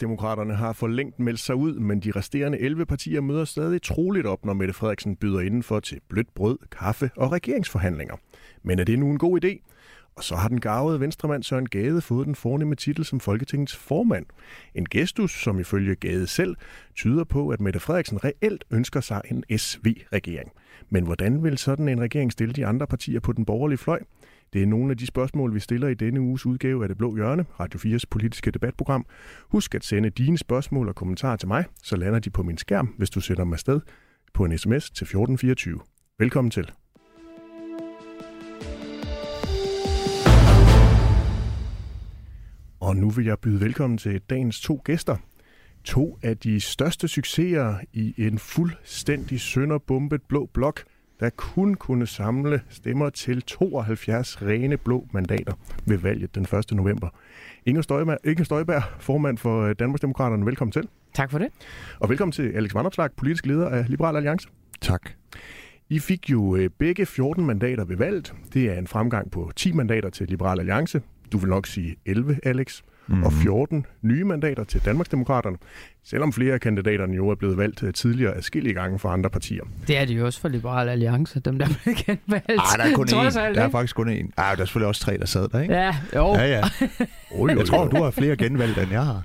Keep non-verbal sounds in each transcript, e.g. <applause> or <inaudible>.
Danmarksdemokraterne har for længt meldt sig ud, men de resterende 11 partier møder stadig troligt op, når Mette Frederiksen byder indenfor til blødt brød, kaffe og regeringsforhandlinger. Men er det nu en god idé? Og så har den gavede venstremand Søren Gade fået den fornemme titel som Folketingets formand. En gestus, som ifølge Gade selv tyder på, at Mette Frederiksen reelt ønsker sig en SV-regering. Men hvordan vil sådan en regering stille de andre partier på den borgerlige fløj? Det er nogle af de spørgsmål, vi stiller i denne uges udgave af Det Blå Hjørne, Radio 4's politiske debatprogram. Husk at sende dine spørgsmål og kommentarer til mig, så lander de på min skærm, hvis du sender dem afsted på en sms til 1424. Velkommen til. Og nu vil jeg byde velkommen til dagens to gæster. To af de største succeser i en fuldstændig sønderbombet blå blok, der kun kunne samle stemmer til 72 rene blå mandater ved valget den 1. november. Inger Støjberg, Inger Støjberg formand for øh, Danmarksdemokraterne, velkommen til. Tak for det. Og velkommen til Alex Vanderslag, politisk leder af Liberal Alliance. Tak. I fik jo øh, begge 14 mandater ved valget. Det er en fremgang på 10 mandater til Liberal Alliance. Du vil nok sige 11, Alex mm. og 14 nye mandater til Danmarksdemokraterne, selvom flere af kandidaterne jo er blevet valgt øh, tidligere afskillige gange for andre partier. Det er det jo også for Liberal Alliance, dem der blev genvalgt. Ah, der er kun én. Der er faktisk kun én. Ah, der er selvfølgelig også tre, der sad der, ikke? Ja, jo. Ja, ja. <laughs> Oh, jo, jeg tror, du har flere genvalgt, end jeg har.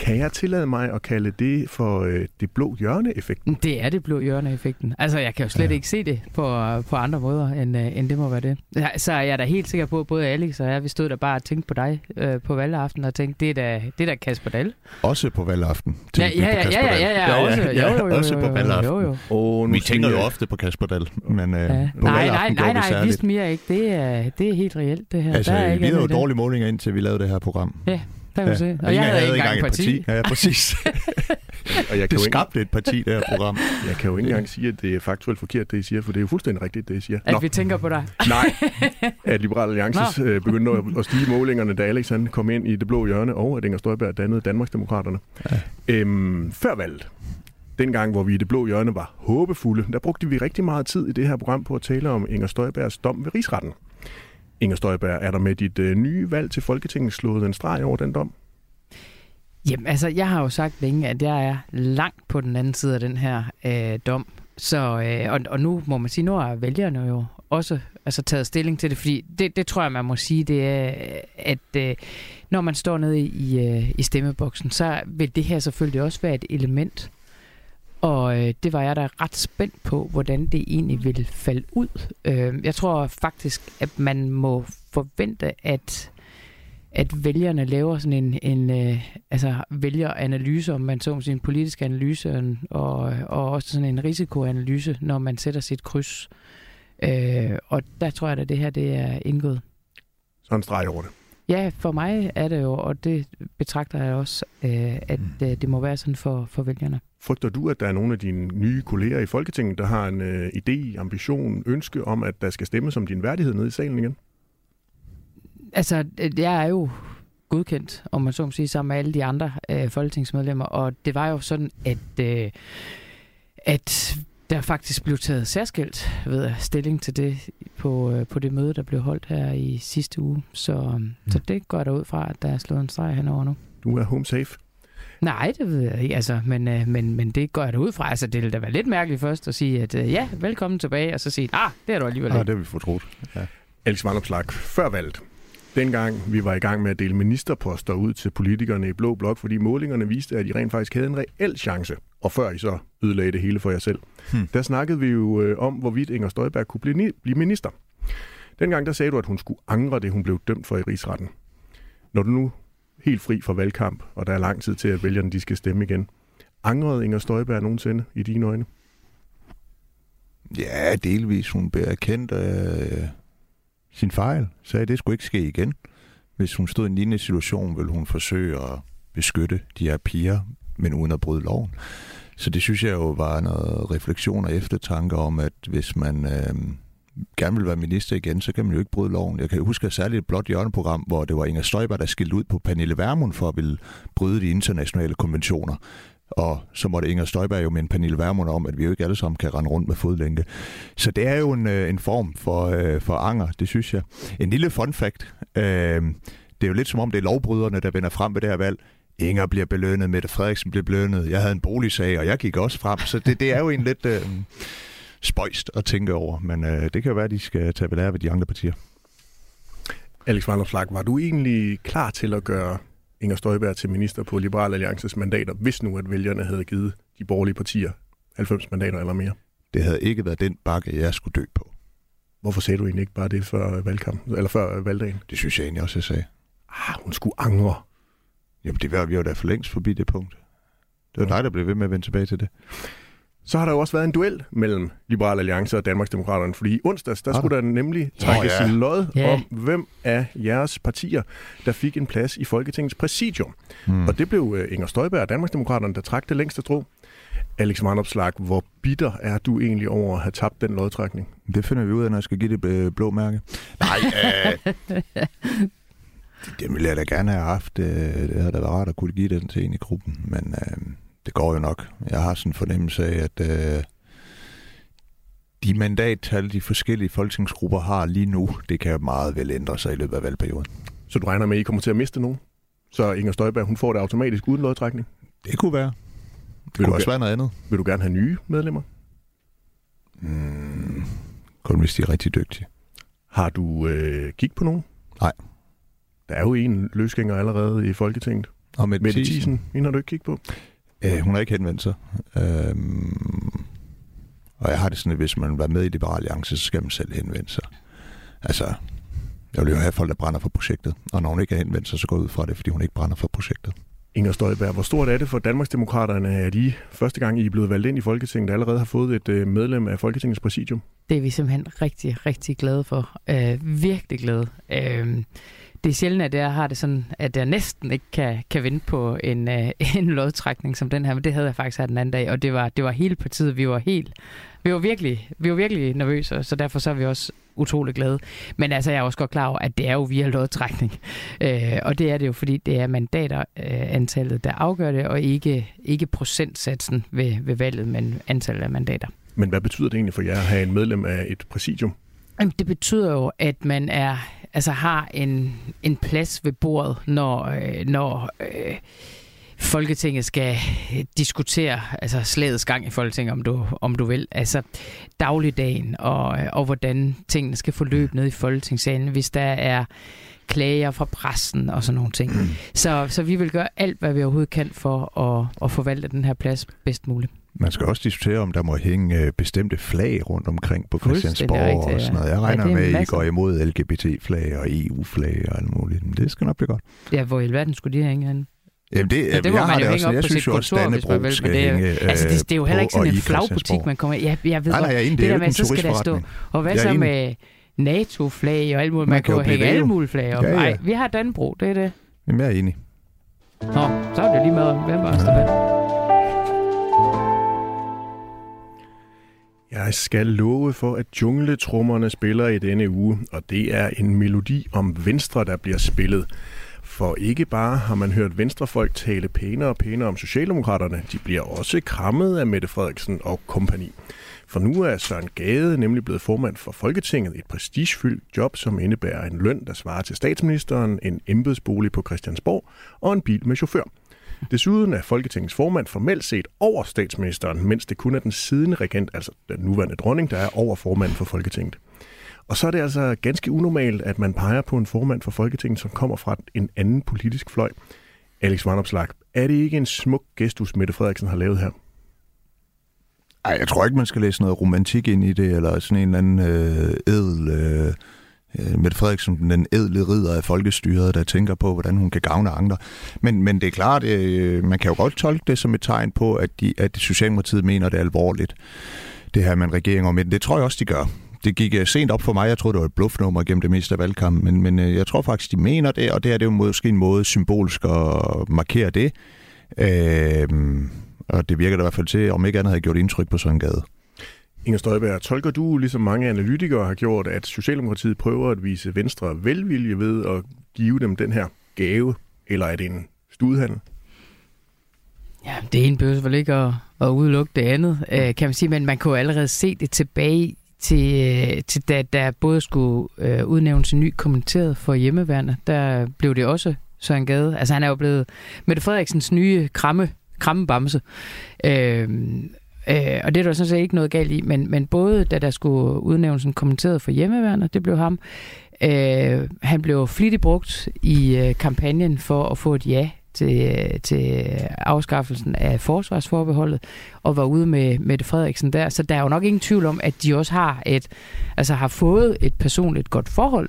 Kan jeg tillade mig at kalde det for øh, det blå hjørne-effekten? Det er det blå hjørne-effekten. Altså, jeg kan jo slet ja. ikke se det på, på andre måder, end, øh, end det må være det. Så er jeg da helt sikker på, at både Alex og jeg, vi stod der bare og tænkte på dig øh, på valgaften, og tænkte, det er da, det er da Kasper Dahl. Også på valgaften? Ja, ja, ja, ja, ja, ja, ja, også, ja, ja, jo, jo, jo, også på valgaften. Jo, jo. Oh, vi tænker jo ofte på Kasper Dahl, men øh, ja. på nej, nej, nej, nej, vist mere ikke. Det er, det er helt reelt, det her. Altså, der er vi havde jo dårlige målinger, indtil vi lavede det her program. Ja. Der kan ja. se. Og, og jeg havde ikke engang et parti. parti. Ja, præcis. <laughs> og jeg kan det skabte et parti, det her program. Jeg kan jo ikke engang sige, at det er faktuelt forkert, det I siger, for det er jo fuldstændig rigtigt, det I siger. At Nå. vi tænker på dig. <laughs> Nej, <laughs> at Liberal Alliance øh, begyndte at, at stige målingerne, da Alex han kom ind i det blå hjørne, og at Inger Støjberg dannede Danmarksdemokraterne. Ja. Øhm, før valget, dengang, hvor vi i det blå hjørne var håbefulde, der brugte vi rigtig meget tid i det her program på at tale om Inger Støjbergs dom ved rigsretten. Inger Støjberg, er der med dit øh, nye valg til Folketinget slået en streg over den dom? Jamen, altså, jeg har jo sagt længe, at jeg er langt på den anden side af den her øh, dom. Så, øh, og, og nu må man sige, nu har vælgerne jo også altså, taget stilling til det, fordi det, det tror jeg, man må sige, det er, at øh, når man står nede i, øh, i stemmeboksen, så vil det her selvfølgelig også være et element, og øh, det var jeg da ret spændt på, hvordan det egentlig ville falde ud. Øh, jeg tror faktisk, at man må forvente, at at vælgerne laver sådan en, en øh, altså vælgeranalyse, om man så må sige en politisk analyse, og, og også sådan en risikoanalyse, når man sætter sit kryds. Øh, og der tror jeg, at det her det er indgået. Så en streg over det. Ja, for mig er det jo, og det betragter jeg også, øh, at mm. øh, det må være sådan for, for vælgerne. Frygter du, at der er nogle af dine nye kolleger i Folketinget, der har en øh, idé, ambition, ønske om, at der skal stemmes om din værdighed nede i salen igen? Altså, jeg er jo godkendt, om man så må sige, sammen med alle de andre øh, folketingsmedlemmer, og det var jo sådan, at, øh, at der faktisk blev taget særskilt ved stilling til det på, øh, på det møde, der blev holdt her i sidste uge. Så, mm. så det går der ud fra, at der er slået en streg henover nu. Du er home safe? Nej, det ved jeg ikke, altså, men, øh, men, men det går jeg da ud fra. Altså, det ville da være lidt mærkeligt først at sige, at øh, ja, velkommen tilbage, og så sige, ah, det er du alligevel ah, ikke. det har vi fortrudt. Ja. Alex Vandopslag, før valget, dengang vi var i gang med at dele ministerposter ud til politikerne i Blå Blok, fordi målingerne viste, at I rent faktisk havde en reel chance, og før I så ødelagde det hele for jer selv. Hmm. Der snakkede vi jo øh, om, hvorvidt Inger Støjberg kunne blive, blive minister. Dengang der sagde du, at hun skulle angre det, hun blev dømt for i rigsretten. Når du nu helt fri fra valgkamp, og der er lang tid til, at vælgerne de skal stemme igen. Angrede Inger Støjberg nogensinde i dine øjne? Ja, delvis. Hun blev erkendt af øh, sin fejl. Sagde, at det skulle ikke ske igen. Hvis hun stod i en lignende situation, ville hun forsøge at beskytte de her piger, men uden at bryde loven. Så det synes jeg jo var noget refleksion og eftertanke om, at hvis man øh, gerne vil være minister igen, så kan man jo ikke bryde loven. Jeg kan huske særligt et blot hjørneprogram, hvor det var Inger Støjberg, der skilte ud på Pernille Vermund for at ville bryde de internationale konventioner. Og så måtte Inger Støjberg jo med en Pernille Vermund om, at vi jo ikke alle sammen kan rende rundt med fodlænke. Så det er jo en, øh, en form for, øh, for anger, det synes jeg. En lille fun fact. Øh, det er jo lidt som om, det er lovbryderne, der vender frem ved det her valg. Inger bliver belønnet, Mette Frederiksen bliver belønnet, jeg havde en boligsag, og jeg gik også frem. Så det, det er jo en lidt øh, spøjst at tænke over, men øh, det kan jo være, at de skal tage ved lære ved de andre partier. Alex Vanderslag, var du egentlig klar til at gøre Inger Støjberg til minister på Liberal Alliances mandater, hvis nu at vælgerne havde givet de borgerlige partier 90 mandater eller mere? Det havde ikke været den bakke, jeg skulle dø på. Hvorfor sagde du egentlig ikke bare det før valgkampen, eller før valgdagen? Det synes jeg egentlig også, jeg sagde. Ah, hun skulle angre. Jamen, det var vi jo da for længst forbi det punkt. Det var ja. dig, der blev ved med at vende tilbage til det. Så har der jo også været en duel mellem Liberal Alliance og Danmarksdemokraterne, fordi i onsdags, der skulle der nemlig trækkes oh, ja. lod ja. om, hvem af jeres partier, der fik en plads i Folketingets præsidium. Hmm. Og det blev øh, Inger Støjberg og Danmarksdemokraterne, der trak det længste tro. Alex Vandopslag, hvor bitter er du egentlig over at have tabt den lodtrækning? Det finder vi ud af, når jeg skal give det øh, blå mærke. Nej, øh, <laughs> det, det ville jeg da gerne have haft. Øh, det havde da været rart at kunne give den til en i gruppen, men øh, det går jo nok. Jeg har sådan en fornemmelse af, at øh, de mandattal, de forskellige folketingsgrupper har lige nu, det kan meget vel ændre sig i løbet af valgperioden. Så du regner med, at I kommer til at miste nogen? Så Inger Støjberg, hun får det automatisk uden lodtrækning? Det kunne være. Det vil kunne også være noget andet. Vil du gerne have nye medlemmer? Mm, kun hvis de er rigtig dygtige. Har du øh, kigget på nogen? Nej. Der er jo en løsgænger allerede i Folketinget. Og med Mette Thiesen, hende har du ikke kigget på? Øh, hun har ikke henvendt sig. Øh, og jeg har det sådan, at hvis man være med i Liberal Alliance, så skal man selv henvende sig. Altså, jeg vil jo have folk, der brænder for projektet. Og når hun ikke har henvendt sig, så går ud fra det, fordi hun ikke brænder for projektet. Inger Støjberg, hvor stort er det for Danmarksdemokraterne, at I første gang I er blevet valgt ind i Folketinget, der allerede har fået et øh, medlem af Folketingets præsidium? Det er vi simpelthen rigtig, rigtig glade for. Øh, virkelig glade. Øh, det er sjældent, at jeg har det sådan, at jeg næsten ikke kan, kan vinde på en, øh, <laughs> en lodtrækning som den her, men det havde jeg faktisk her den anden dag, og det var, det var hele partiet, vi var helt, vi var virkelig, vi var virkelig nervøse, så derfor så er vi også utrolig glade. Men altså, jeg er også godt klar over, at det er jo via lodtrækning. <laughs> Øh, og det er det jo, fordi det er mandater øh, der afgør det, og ikke, ikke procentsatsen ved, ved valget, men antallet af mandater. Men hvad betyder det egentlig for jer at have en medlem af et præsidium? Jamen, det betyder jo, at man er altså har en, en plads ved bordet, når, øh, når øh, Folketinget skal diskutere altså slagets gang i Folketinget, om du, om du vil. Altså dagligdagen og, og hvordan tingene skal forløbe ned i Folketingssalen, hvis der er klager fra pressen og sådan nogle ting. Mm. Så, så vi vil gøre alt, hvad vi overhovedet kan for at, at forvalte den her plads bedst muligt. Man skal også diskutere, om der må hænge øh, bestemte flag rundt omkring på Christiansborg og sådan noget. Jeg regner ja, med, at I går imod LGBT-flag og EU-flag og alt muligt. Men det skal nok blive godt. Ja, hvor i alverden skulle de hænge hen? Jamen det, ja, det jeg jo hænge op jeg synes kontor, hvis man vil. Men det, hænge, altså det, det er jo heller ikke sådan en flagbutik, man kommer Ja, jeg ved nej, nej, det, det der med, så skal der stå. Og hvad så med NATO-flag og alt muligt? Man, man kan jo hænge alle mulige flag op. Nej, vi har Danbro, det er det. Jamen, jeg er enig. Nå, så er det lige med, hvem var ja. Jeg skal love for, at jungletrummerne spiller i denne uge, og det er en melodi om Venstre, der bliver spillet. For ikke bare har man hørt venstrefolk tale pænere og pænere om Socialdemokraterne, de bliver også krammet af Mette Frederiksen og kompagni. For nu er Søren Gade nemlig blevet formand for Folketinget, et prestigefyldt job, som indebærer en løn, der svarer til statsministeren, en embedsbolig på Christiansborg og en bil med chauffør. Desuden er Folketingets formand formelt set over statsministeren, mens det kun er den siddende regent, altså den nuværende dronning, der er over formanden for Folketinget. Og så er det altså ganske unormalt, at man peger på en formand for Folketinget, som kommer fra en anden politisk fløj. Alex Vanopslag, er det ikke en smuk gestus, Mette Frederiksen har lavet her? Ej, jeg tror ikke, man skal læse noget romantik ind i det, eller sådan en eller anden øh, edel øh, øh, Mette Frederiksen, den edle ridder af folkestyret, der tænker på, hvordan hun kan gavne andre. Men, men det er klart, øh, man kan jo godt tolke det som et tegn på, at, de, at Socialdemokratiet mener det er alvorligt, det her med en regering om det. tror jeg også, de gør. Det gik øh, sent op for mig. Jeg troede, det var et bluffnummer gennem det meste af valgkampen, men, men øh, jeg tror faktisk, de mener det, og det er det er jo måske en måde symbolsk at markere det. Øh, og det virker da i hvert fald til, om ikke andet havde gjort indtryk på sådan en gade. Inger Støjberg, tolker du, ligesom mange analytikere har gjort, at Socialdemokratiet prøver at vise Venstre velvilje ved at give dem den her gave, eller er det en studhandel? Ja, det ene behøver vel ikke at, at udelukke det andet, øh, kan man sige, men man kunne allerede se det tilbage til, øh, til da der både skulle øh, udnævnes en ny kommenteret for hjemmeværende. Der blev det også Søren Gade. Altså han er jo blevet Mette Frederiksens nye kramme, krammebamse. Øh, Øh, og det er der sådan set ikke noget galt i, men, men både da der skulle udnævnes en kommenteret for hjemmeværende, det blev ham, øh, han blev flittigt brugt i øh, kampagnen for at få et ja til, øh, til afskaffelsen af forsvarsforbeholdet, og var ude med Mette Frederiksen der. Så der er jo nok ingen tvivl om, at de også har et, altså har fået et personligt godt forhold,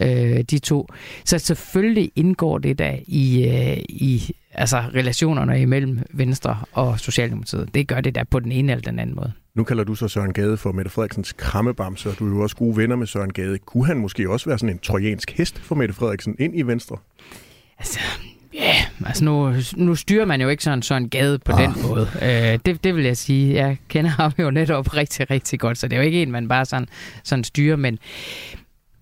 øh, de to. Så selvfølgelig indgår det da i, øh, i altså relationerne imellem Venstre og Socialdemokratiet. Det gør det da på den ene eller den anden måde. Nu kalder du så Søren Gade for Mette Frederiksens krammebamse, og du er jo også gode venner med Søren Gade. Kunne han måske også være sådan en trojansk hest for Mette Frederiksen ind i Venstre? Altså, Ja, yeah, altså nu, nu styrer man jo ikke sådan sådan en gade på ah. den måde. Øh, det, det vil jeg sige. Jeg kender ham jo netop rigtig, rigtig godt, så det er jo ikke en, man bare sådan, sådan styrer. Men,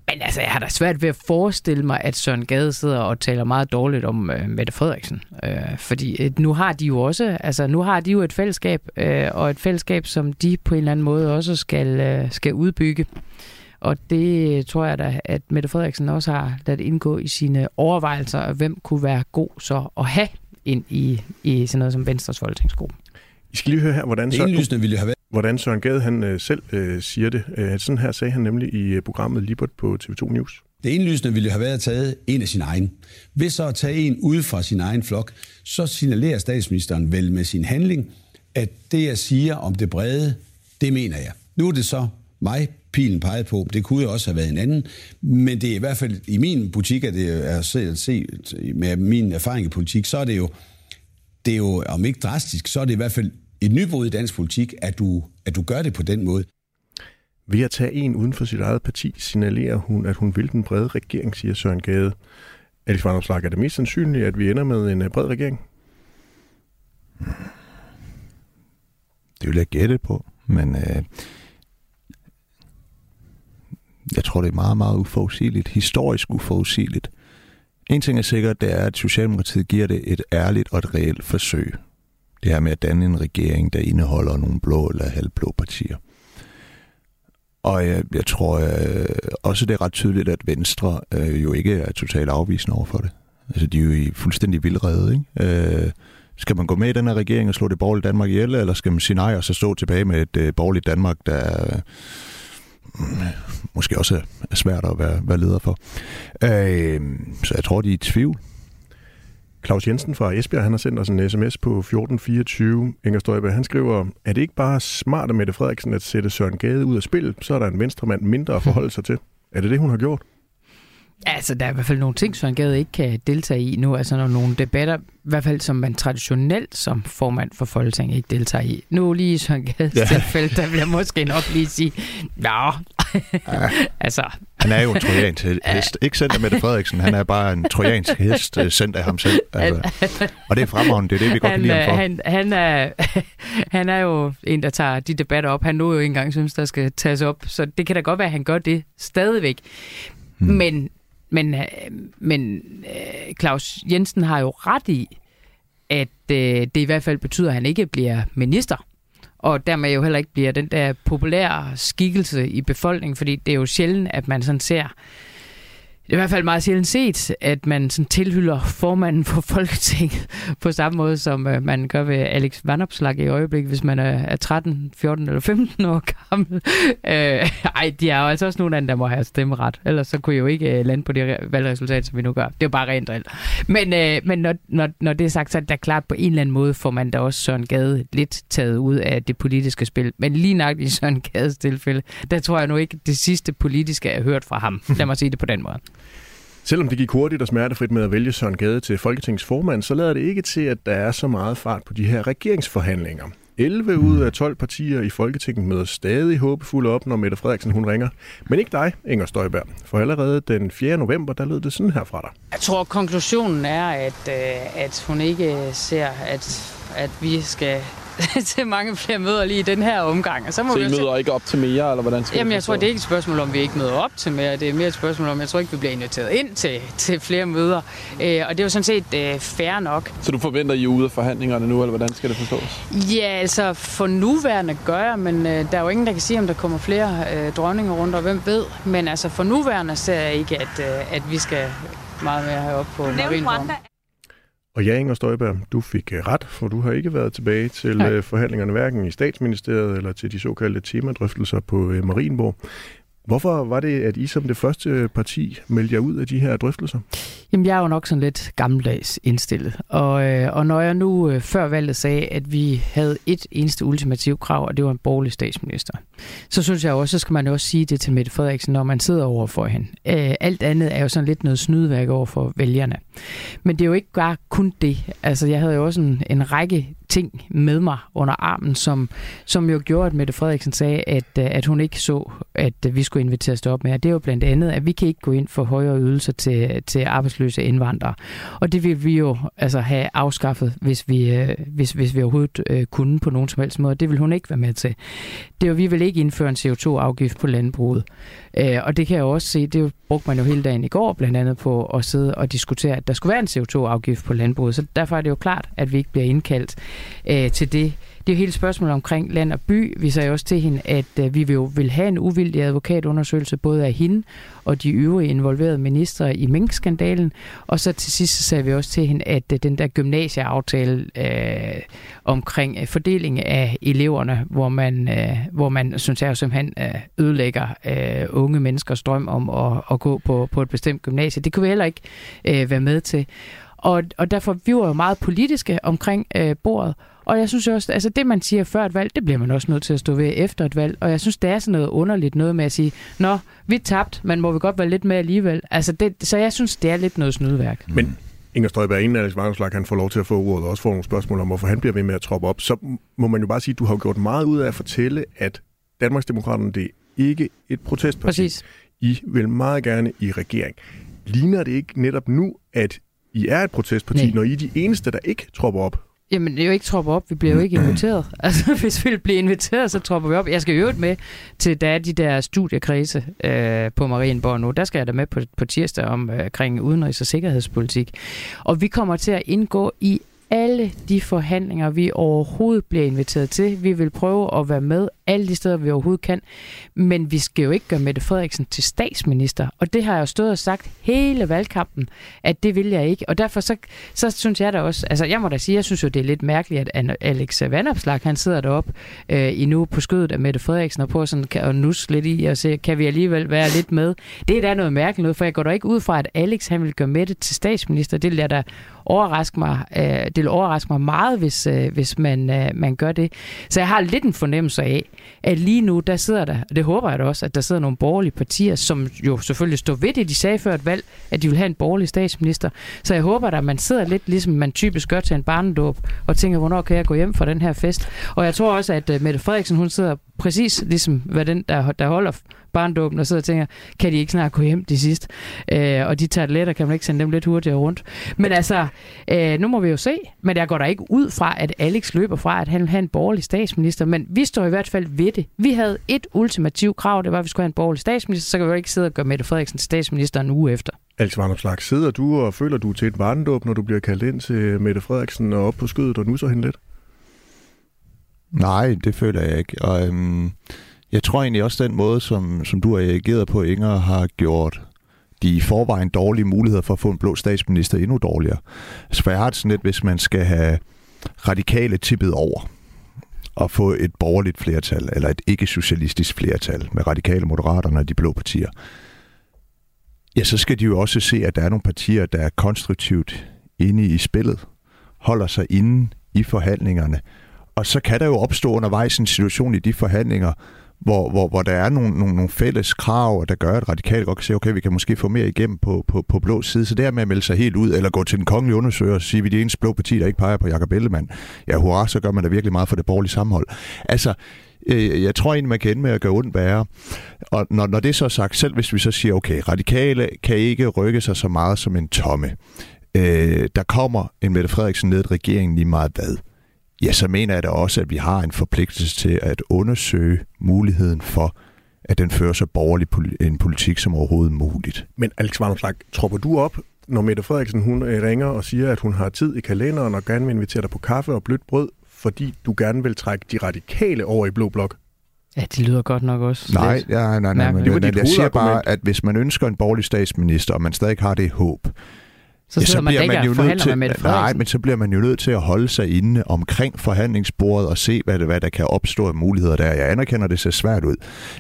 men altså, jeg har da svært ved at forestille mig, at Søren Gade sidder og taler meget dårligt om øh, Mette Frederiksen. Øh, fordi øh, nu har de jo også, altså nu har de jo et fællesskab, øh, og et fællesskab, som de på en eller anden måde også skal, øh, skal udbygge. Og det tror jeg da, at Mette Frederiksen også har ladet indgå i sine overvejelser, hvem kunne være god så at have ind i, i sådan noget som Venstres folketingsgruppe. I skal lige høre her, hvordan Søren, ville have været hvordan Søren Gade han, øh, selv øh, siger det. Øh, sådan her sagde han nemlig i øh, programmet Libert på TV2 News. Det indlysende ville have været at tage en af sin egen. Hvis så at tage en ud fra sin egen flok, så signalerer statsministeren vel med sin handling, at det jeg siger om det brede, det mener jeg. Nu er det så mig, pilen peget på. Det kunne jo også have været en anden. Men det er i hvert fald i min butik, at det er set set med min erfaring i politik, så er det jo, det er jo, om ikke drastisk, så er det i hvert fald et nybrud i dansk politik, at du, at du gør det på den måde. Ved at tage en uden for sit eget parti, signalerer hun, at hun vil den brede regering, siger Søren Gade. Alice Vanderslag, er det mest sandsynligt, at vi ender med en øh, bred regering? Det vil jeg gætte på, men øh, jeg tror, det er meget, meget uforudsigeligt. Historisk uforudsigeligt. En ting er sikkert, det er, at Socialdemokratiet giver det et ærligt og et reelt forsøg. Det her med at danne en regering, der indeholder nogle blå eller halvblå partier. Og jeg, jeg tror øh, også, det er ret tydeligt, at Venstre øh, jo ikke er totalt afvisende over for det. Altså, de er jo i fuldstændig vildrede, ikke? Øh, skal man gå med i den her regering og slå det borgerlige Danmark ihjel, eller skal man sige nej og så stå tilbage med et øh, borgerligt Danmark, der øh, måske også er svært at være, være leder for. Øh, så jeg tror, de er i tvivl. Claus Jensen fra Esbjerg, han har sendt os en sms på 1424. Inger Støjberg, han skriver, er det ikke bare smart af Mette Frederiksen at sætte Søren Gade ud af spil, så er der en venstremand mindre at forholde sig til. Er det det, hun har gjort? Altså, der er i hvert fald nogle ting, Søren Gade ikke kan deltage i nu. Altså, når nogle debatter, i hvert fald som man traditionelt som formand for Folketinget ikke deltager i. Nu lige i Søren Gades ja. tilfælde, der vil jeg måske nok lige sige, ja, <laughs> altså... Han er jo en trojansk hest. Ikke sendt af Mette Frederiksen, han er bare en trojansk <laughs> hest, øh, sendt af ham selv. Altså. Og det er fremragende, det er det, vi godt kan lide ham for. Han, han, er, <laughs> han er jo en, der tager de debatter op. Han nu jo ikke engang synes, der skal tages op. Så det kan da godt være, at han gør det stadigvæk. Hmm. Men men, øh, men øh, Claus Jensen har jo ret i, at øh, det i hvert fald betyder, at han ikke bliver minister. Og dermed jo heller ikke bliver den der populære skikkelse i befolkningen, fordi det er jo sjældent, at man sådan ser det er i hvert fald meget sjældent set, at man sådan tilhylder formanden for <laughs> Folketinget på samme måde, som øh, man gør ved Alex Vandopslag i øjeblik, hvis man er 13, 14 eller 15 år gammel. <laughs> Øh, ej, de er jo altså også nogle andre, der må have stemmeret. Ellers så kunne I jo ikke øh, lande på det valgresultat, som vi nu gør. Det er jo bare rent drill. Men, øh, men når, når, når det er sagt, så er det klart, på en eller anden måde får man da også Søren Gade lidt taget ud af det politiske spil. Men lige nok i Søren Gades tilfælde, der tror jeg nu ikke, det sidste politiske er hørt fra ham. Lad mig sige det på den måde. Selvom det gik hurtigt og smertefrit med at vælge Søren Gade til Folketingets formand, så lader det ikke til, at der er så meget fart på de her regeringsforhandlinger. 11 ud af 12 partier i Folketinget møder stadig håbefulde op, når Mette Frederiksen hun ringer. Men ikke dig, Inger Støjberg. For allerede den 4. november, der lød det sådan her fra dig. Jeg tror, konklusionen er, at, øh, at hun ikke ser, at, at vi skal <laughs> til mange flere møder lige i den her omgang. Og så må så I vi møder se... ikke op til mere, eller hvordan skal Jamen, jeg tror, det er ikke et spørgsmål om, vi ikke møder op til mere. Det er mere et spørgsmål om, jeg tror ikke, vi bliver inviteret ind til, til flere møder. Øh, og det er jo sådan set øh, fair nok. Så du forventer, I er ude af forhandlingerne nu, eller hvordan skal det forstås? Ja, altså for nuværende gør jeg, men øh, der er jo ingen, der kan sige, om der kommer flere øh, dronninger rundt, og hvem ved. Men altså for nuværende ser jeg ikke, at, øh, at vi skal meget mere heroppe på Marienborg. Og ja, Inger Støjberg, du fik øh, ret, for du har ikke været tilbage til Nej. øh, forhandlingerne, hverken i statsministeriet eller til de såkaldte temadrøftelser på øh, Marienborg. Hvorfor var det, at I som det første parti meldte jer ud af de her drøftelser? Jamen, jeg er jo nok sådan lidt gammeldags indstillet. Og, øh, og når jeg nu øh, før valget sagde, at vi havde et eneste ultimativt krav, og det var en borgerlig statsminister, så synes jeg også, så skal man jo også sige det til Mette Frederiksen, når man sidder over for hende. Øh, alt andet er jo sådan lidt noget snydværk over for vælgerne. Men det er jo ikke bare kun det. Altså, jeg havde jo også en, en række ting med mig under armen, som, som jo gjorde, at Mette Frederiksen sagde, at, øh, at hun ikke så, at øh, vi skulle invitere os op med. Og det er jo blandt andet, at vi kan ikke gå ind for højere ydelser til, til arbejdsløse indvandrere. Og det vil vi jo altså have afskaffet, hvis vi, øh, hvis, hvis vi overhovedet øh, kunne på nogen som helst måde. Det vil hun ikke være med til. Det er jo, vi vil ikke indføre en CO2-afgift på landbruget. Øh, og det kan jeg jo også se, det brugte man jo hele dagen i går, blandt andet på at sidde og diskutere, at der skulle være en CO2-afgift på landbruget. Så derfor er det jo klart, at vi ikke bliver indkaldt øh, til det. Det er jo hele spørgsmålet omkring land og by. Vi sagde også til hende, at øh, vi vil jo vil have en uvildig advokatundersøgelse både af hende og de øvrige involverede ministre i minkskandalen. Og så til sidst så sagde vi også til hende, at øh, den der gymnasieaftale øh, omkring øh, fordeling af eleverne, hvor man, øh, hvor man synes jeg jo simpelthen øh, ødelægger øh, unge menneskers drøm om at, at gå på, på et bestemt gymnasie. Det kunne vi heller ikke øh, være med til. Og, og derfor vi var jo meget politiske omkring øh, bordet, og jeg synes også, altså det man siger før et valg, det bliver man også nødt til at stå ved efter et valg. Og jeg synes, det er sådan noget underligt noget med at sige, nå, vi tabt, men må vi godt være lidt med alligevel. Altså det, så jeg synes, det er lidt noget snydværk. Men Inger Støjberg, inden Alex Vanderslag han får lov til at få ordet og også får nogle spørgsmål om, hvorfor han bliver ved med at troppe op, så må man jo bare sige, at du har gjort meget ud af at fortælle, at Danmarksdemokraterne det er ikke et protestparti. Præcis. I vil meget gerne i regering. Ligner det ikke netop nu, at I er et protestparti, Nej. når I er de eneste, der ikke tropper op? Jamen, det er jo ikke tropper op. Vi bliver jo ikke inviteret. <laughs> Altså, hvis vi bliver inviteret, så tropper vi op. Jeg skal jo øvrigt med til, der er de der studiekredse øh, på Marienborg nu. Der skal jeg da med på, på tirsdag om, øh, omkring udenrigs- og sikkerhedspolitik. Og vi kommer til at indgå i alle de forhandlinger, vi overhovedet bliver inviteret til. Vi vil prøve at være med alle de steder, vi overhovedet kan. Men vi skal jo ikke gøre Mette Frederiksen til statsminister. Og det har jeg jo stået og sagt hele valgkampen, at det vil jeg ikke. Og derfor så, så synes jeg da også, altså jeg må da sige, jeg synes jo, det er lidt mærkeligt, at Alex Vandopslag, han sidder deroppe øh, endnu på skødet af Mette Frederiksen og på sådan kan, og nus lidt i og se, kan vi alligevel være lidt med? Det er da noget mærkeligt noget, for jeg går da ikke ud fra, at Alex han vil gøre Mette til statsminister. Det vil jeg da overraske mig, øh, det vil overraske mig meget, hvis, øh, hvis man, øh, man gør det. Så jeg har lidt en fornemmelse af, at lige nu, der sidder der, og det håber jeg da også, at der sidder nogle borgerlige partier, som jo selvfølgelig står ved det, de sagde før et valg, at de vil have en borgerlig statsminister. Så jeg håber da, at man sidder lidt ligesom man typisk gør til en barnedåb, og tænker, hvornår kan jeg gå hjem fra den her fest? Og jeg tror også, at øh, Mette Frederiksen, hun sidder præcis ligesom hvad den, der, der holder barndåben, og sidder og tænker, kan de ikke snart gå hjem de sidste? Øh, og de tabletter, kan man ikke sende dem lidt hurtigere rundt? Men altså, øh, nu må vi jo se. Men jeg går da ikke ud fra, at Alex løber fra, at han vil have en borgerlig statsminister. Men vi står i hvert fald ved det. Vi havde et ultimativt krav, det var, at vi skulle have en borgerlig statsminister. Så kan vi jo ikke sidde og gøre Mette Frederiksen statsminister en uge efter. Alex Vanderslag, sidder du og føler du til et barndåb, når du bliver kaldt ind til Mette Frederiksen og op på skødet og nusser hende lidt? Nej, det føler jeg ikke. Og øhm, jeg tror egentlig også, den måde, som, som du har reageret på, Inger, har gjort de i forvejen dårlige muligheder for at få en blå statsminister endnu dårligere. Altså, for jeg har det sådan lidt, hvis man skal have radikale tippet over og få et borgerligt flertal, eller et ikke-socialistisk flertal med radikale moderaterne og de blå partier, ja, så skal de jo også se, at der er nogle partier, der er konstruktivt inde i spillet, holder sig inde i forhandlingerne, og så kan der jo opstå undervejs en situation i de forhandlinger, hvor, hvor, hvor der er nogle, nogle, nogle fælles krav, der gør, at radikalt godt kan se, okay, vi kan måske få mere igennem på, på, på blå side. Så det med at melde sig helt ud, eller gå til den kongelige undersøger og sige, at vi er det eneste blå parti, der ikke peger på Jakob Ellemann. Ja, hurra, så gør man da virkelig meget for det borgerlige sammenhold. Altså, øh, jeg tror egentlig, man kan ende med at gøre ondt værre. Og når, når det er så sagt, selv hvis vi så siger, okay, radikale kan ikke rykke sig så meget som en tomme. Øh, der kommer en Mette Frederiksen ned i regeringen lige meget hvad ja, så mener jeg da også, at vi har en forpligtelse til at undersøge muligheden for, at den fører så borgerlig en politik som overhovedet muligt. Men Alex Vanderslag, tropper du op, når Mette Frederiksen hun øh, ringer og siger, at hun har tid i kalenderen og gerne vil invitere dig på kaffe og blødt brød, fordi du gerne vil trække de radikale over i Blå Blok? Ja, det lyder godt nok også. Nej, lidt. ja, nej, nej, Mærkeligt. men, Det var men jeg siger bare, at hvis man ønsker en borgerlig statsminister, og man stadig har det håb, Så sidder man, man ikke og forhandler til, med Mette nej, men så bliver man jo nødt til at holde sig inde omkring forhandlingsbordet og se, hvad, det, hvad der kan opstå af muligheder der. Jeg anerkender, det ser svært ud.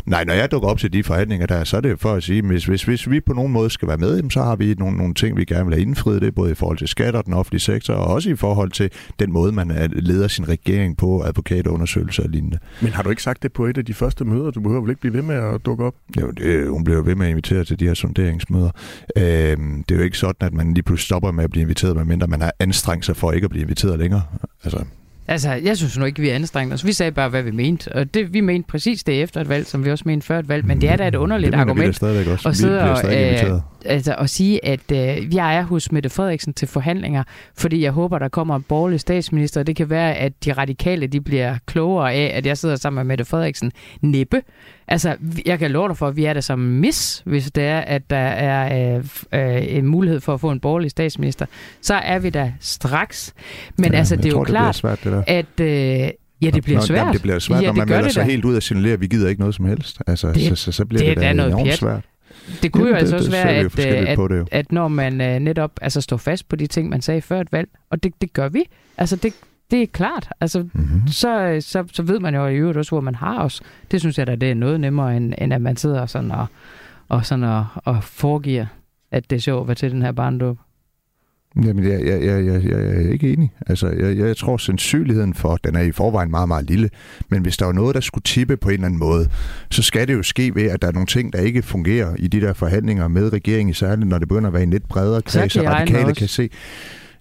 Nej, når jeg dukker op til de forhandlinger der, så er det for at sige, hvis, hvis, hvis vi på nogen måde skal være med, så har vi nogle, nogle ting, vi gerne vil have indfriet. Det både i forhold til skat og den offentlige sektor, og også i forhold til den måde, man er- leder sin regering på, advokatundersøgelser og lignende. Men har du ikke sagt det på et af de første møder? Du behøver vel ikke blive ved med at dukke op? Jo, det, hun bliver jo ved med at invitere til de her sonderingsmøder. Øhm, det er jo ikke sådan, at man lige pludselig stopper med at blive inviteret, medmindre man har anstrengt sig for ikke at blive inviteret længere. Altså, Altså, jeg synes nu ikke, vi anstrengte os. Vi sagde bare, hvad vi mente. Og det, vi mente præcis det efter et valg, som vi også mente før et valg. Men det er da et underligt det vi da argument stadigvæk også. Vi sidde og, øh, inviteret. Altså, at sige, at øh, jeg er hos Mette Frederiksen til forhandlinger, fordi jeg håber, der kommer en borgerlig statsminister. Det kan være, at de radikale de bliver klogere af, at jeg sidder sammen med Mette Frederiksen. Næppe. Altså, jeg kan love dig for, at vi er der som mis, hvis det er, at der er øh, øh, en mulighed for at få en borgerlig statsminister. Så er vi der straks. Men Ja, altså, det er tror, jo det klart, svært, det der. at... Øh, Ja, det bliver Nå, svært. Jamen, det bliver svært, ja, når man det gør melder det sig da. helt ud og signalerer, at vi gider ikke noget som helst. Altså, Det- så, så, så bliver det det, da da noget enormt pjat. svært. Det kunne jo Jamen, altså det, også det være, jo at, forskelligt at, det jo. at når man øh, netop altså, står fast på de ting, man sagde før et valg, og det, det gør vi, altså det, det er klart, altså Mm-hmm. så, øh, så, så ved man jo i øvrigt også, hvor man har os. Det synes jeg da, det er noget nemmere, end, end at man sidder sådan og, og, sådan og, og foregiver, at det er sjovt at være til den her barndåb. Jamen, jeg, jeg, jeg, jeg, jeg er ikke enig. Altså, jeg, jeg tror, sandsynligheden for, den er i forvejen meget, meget lille. Men hvis der var noget, der skulle tippe på en eller anden måde, så skal det jo ske ved, at der er nogle ting, der ikke fungerer i de der forhandlinger med regeringen, særligt når det begynder at være en lidt bredere kreds, og I radikale kan se.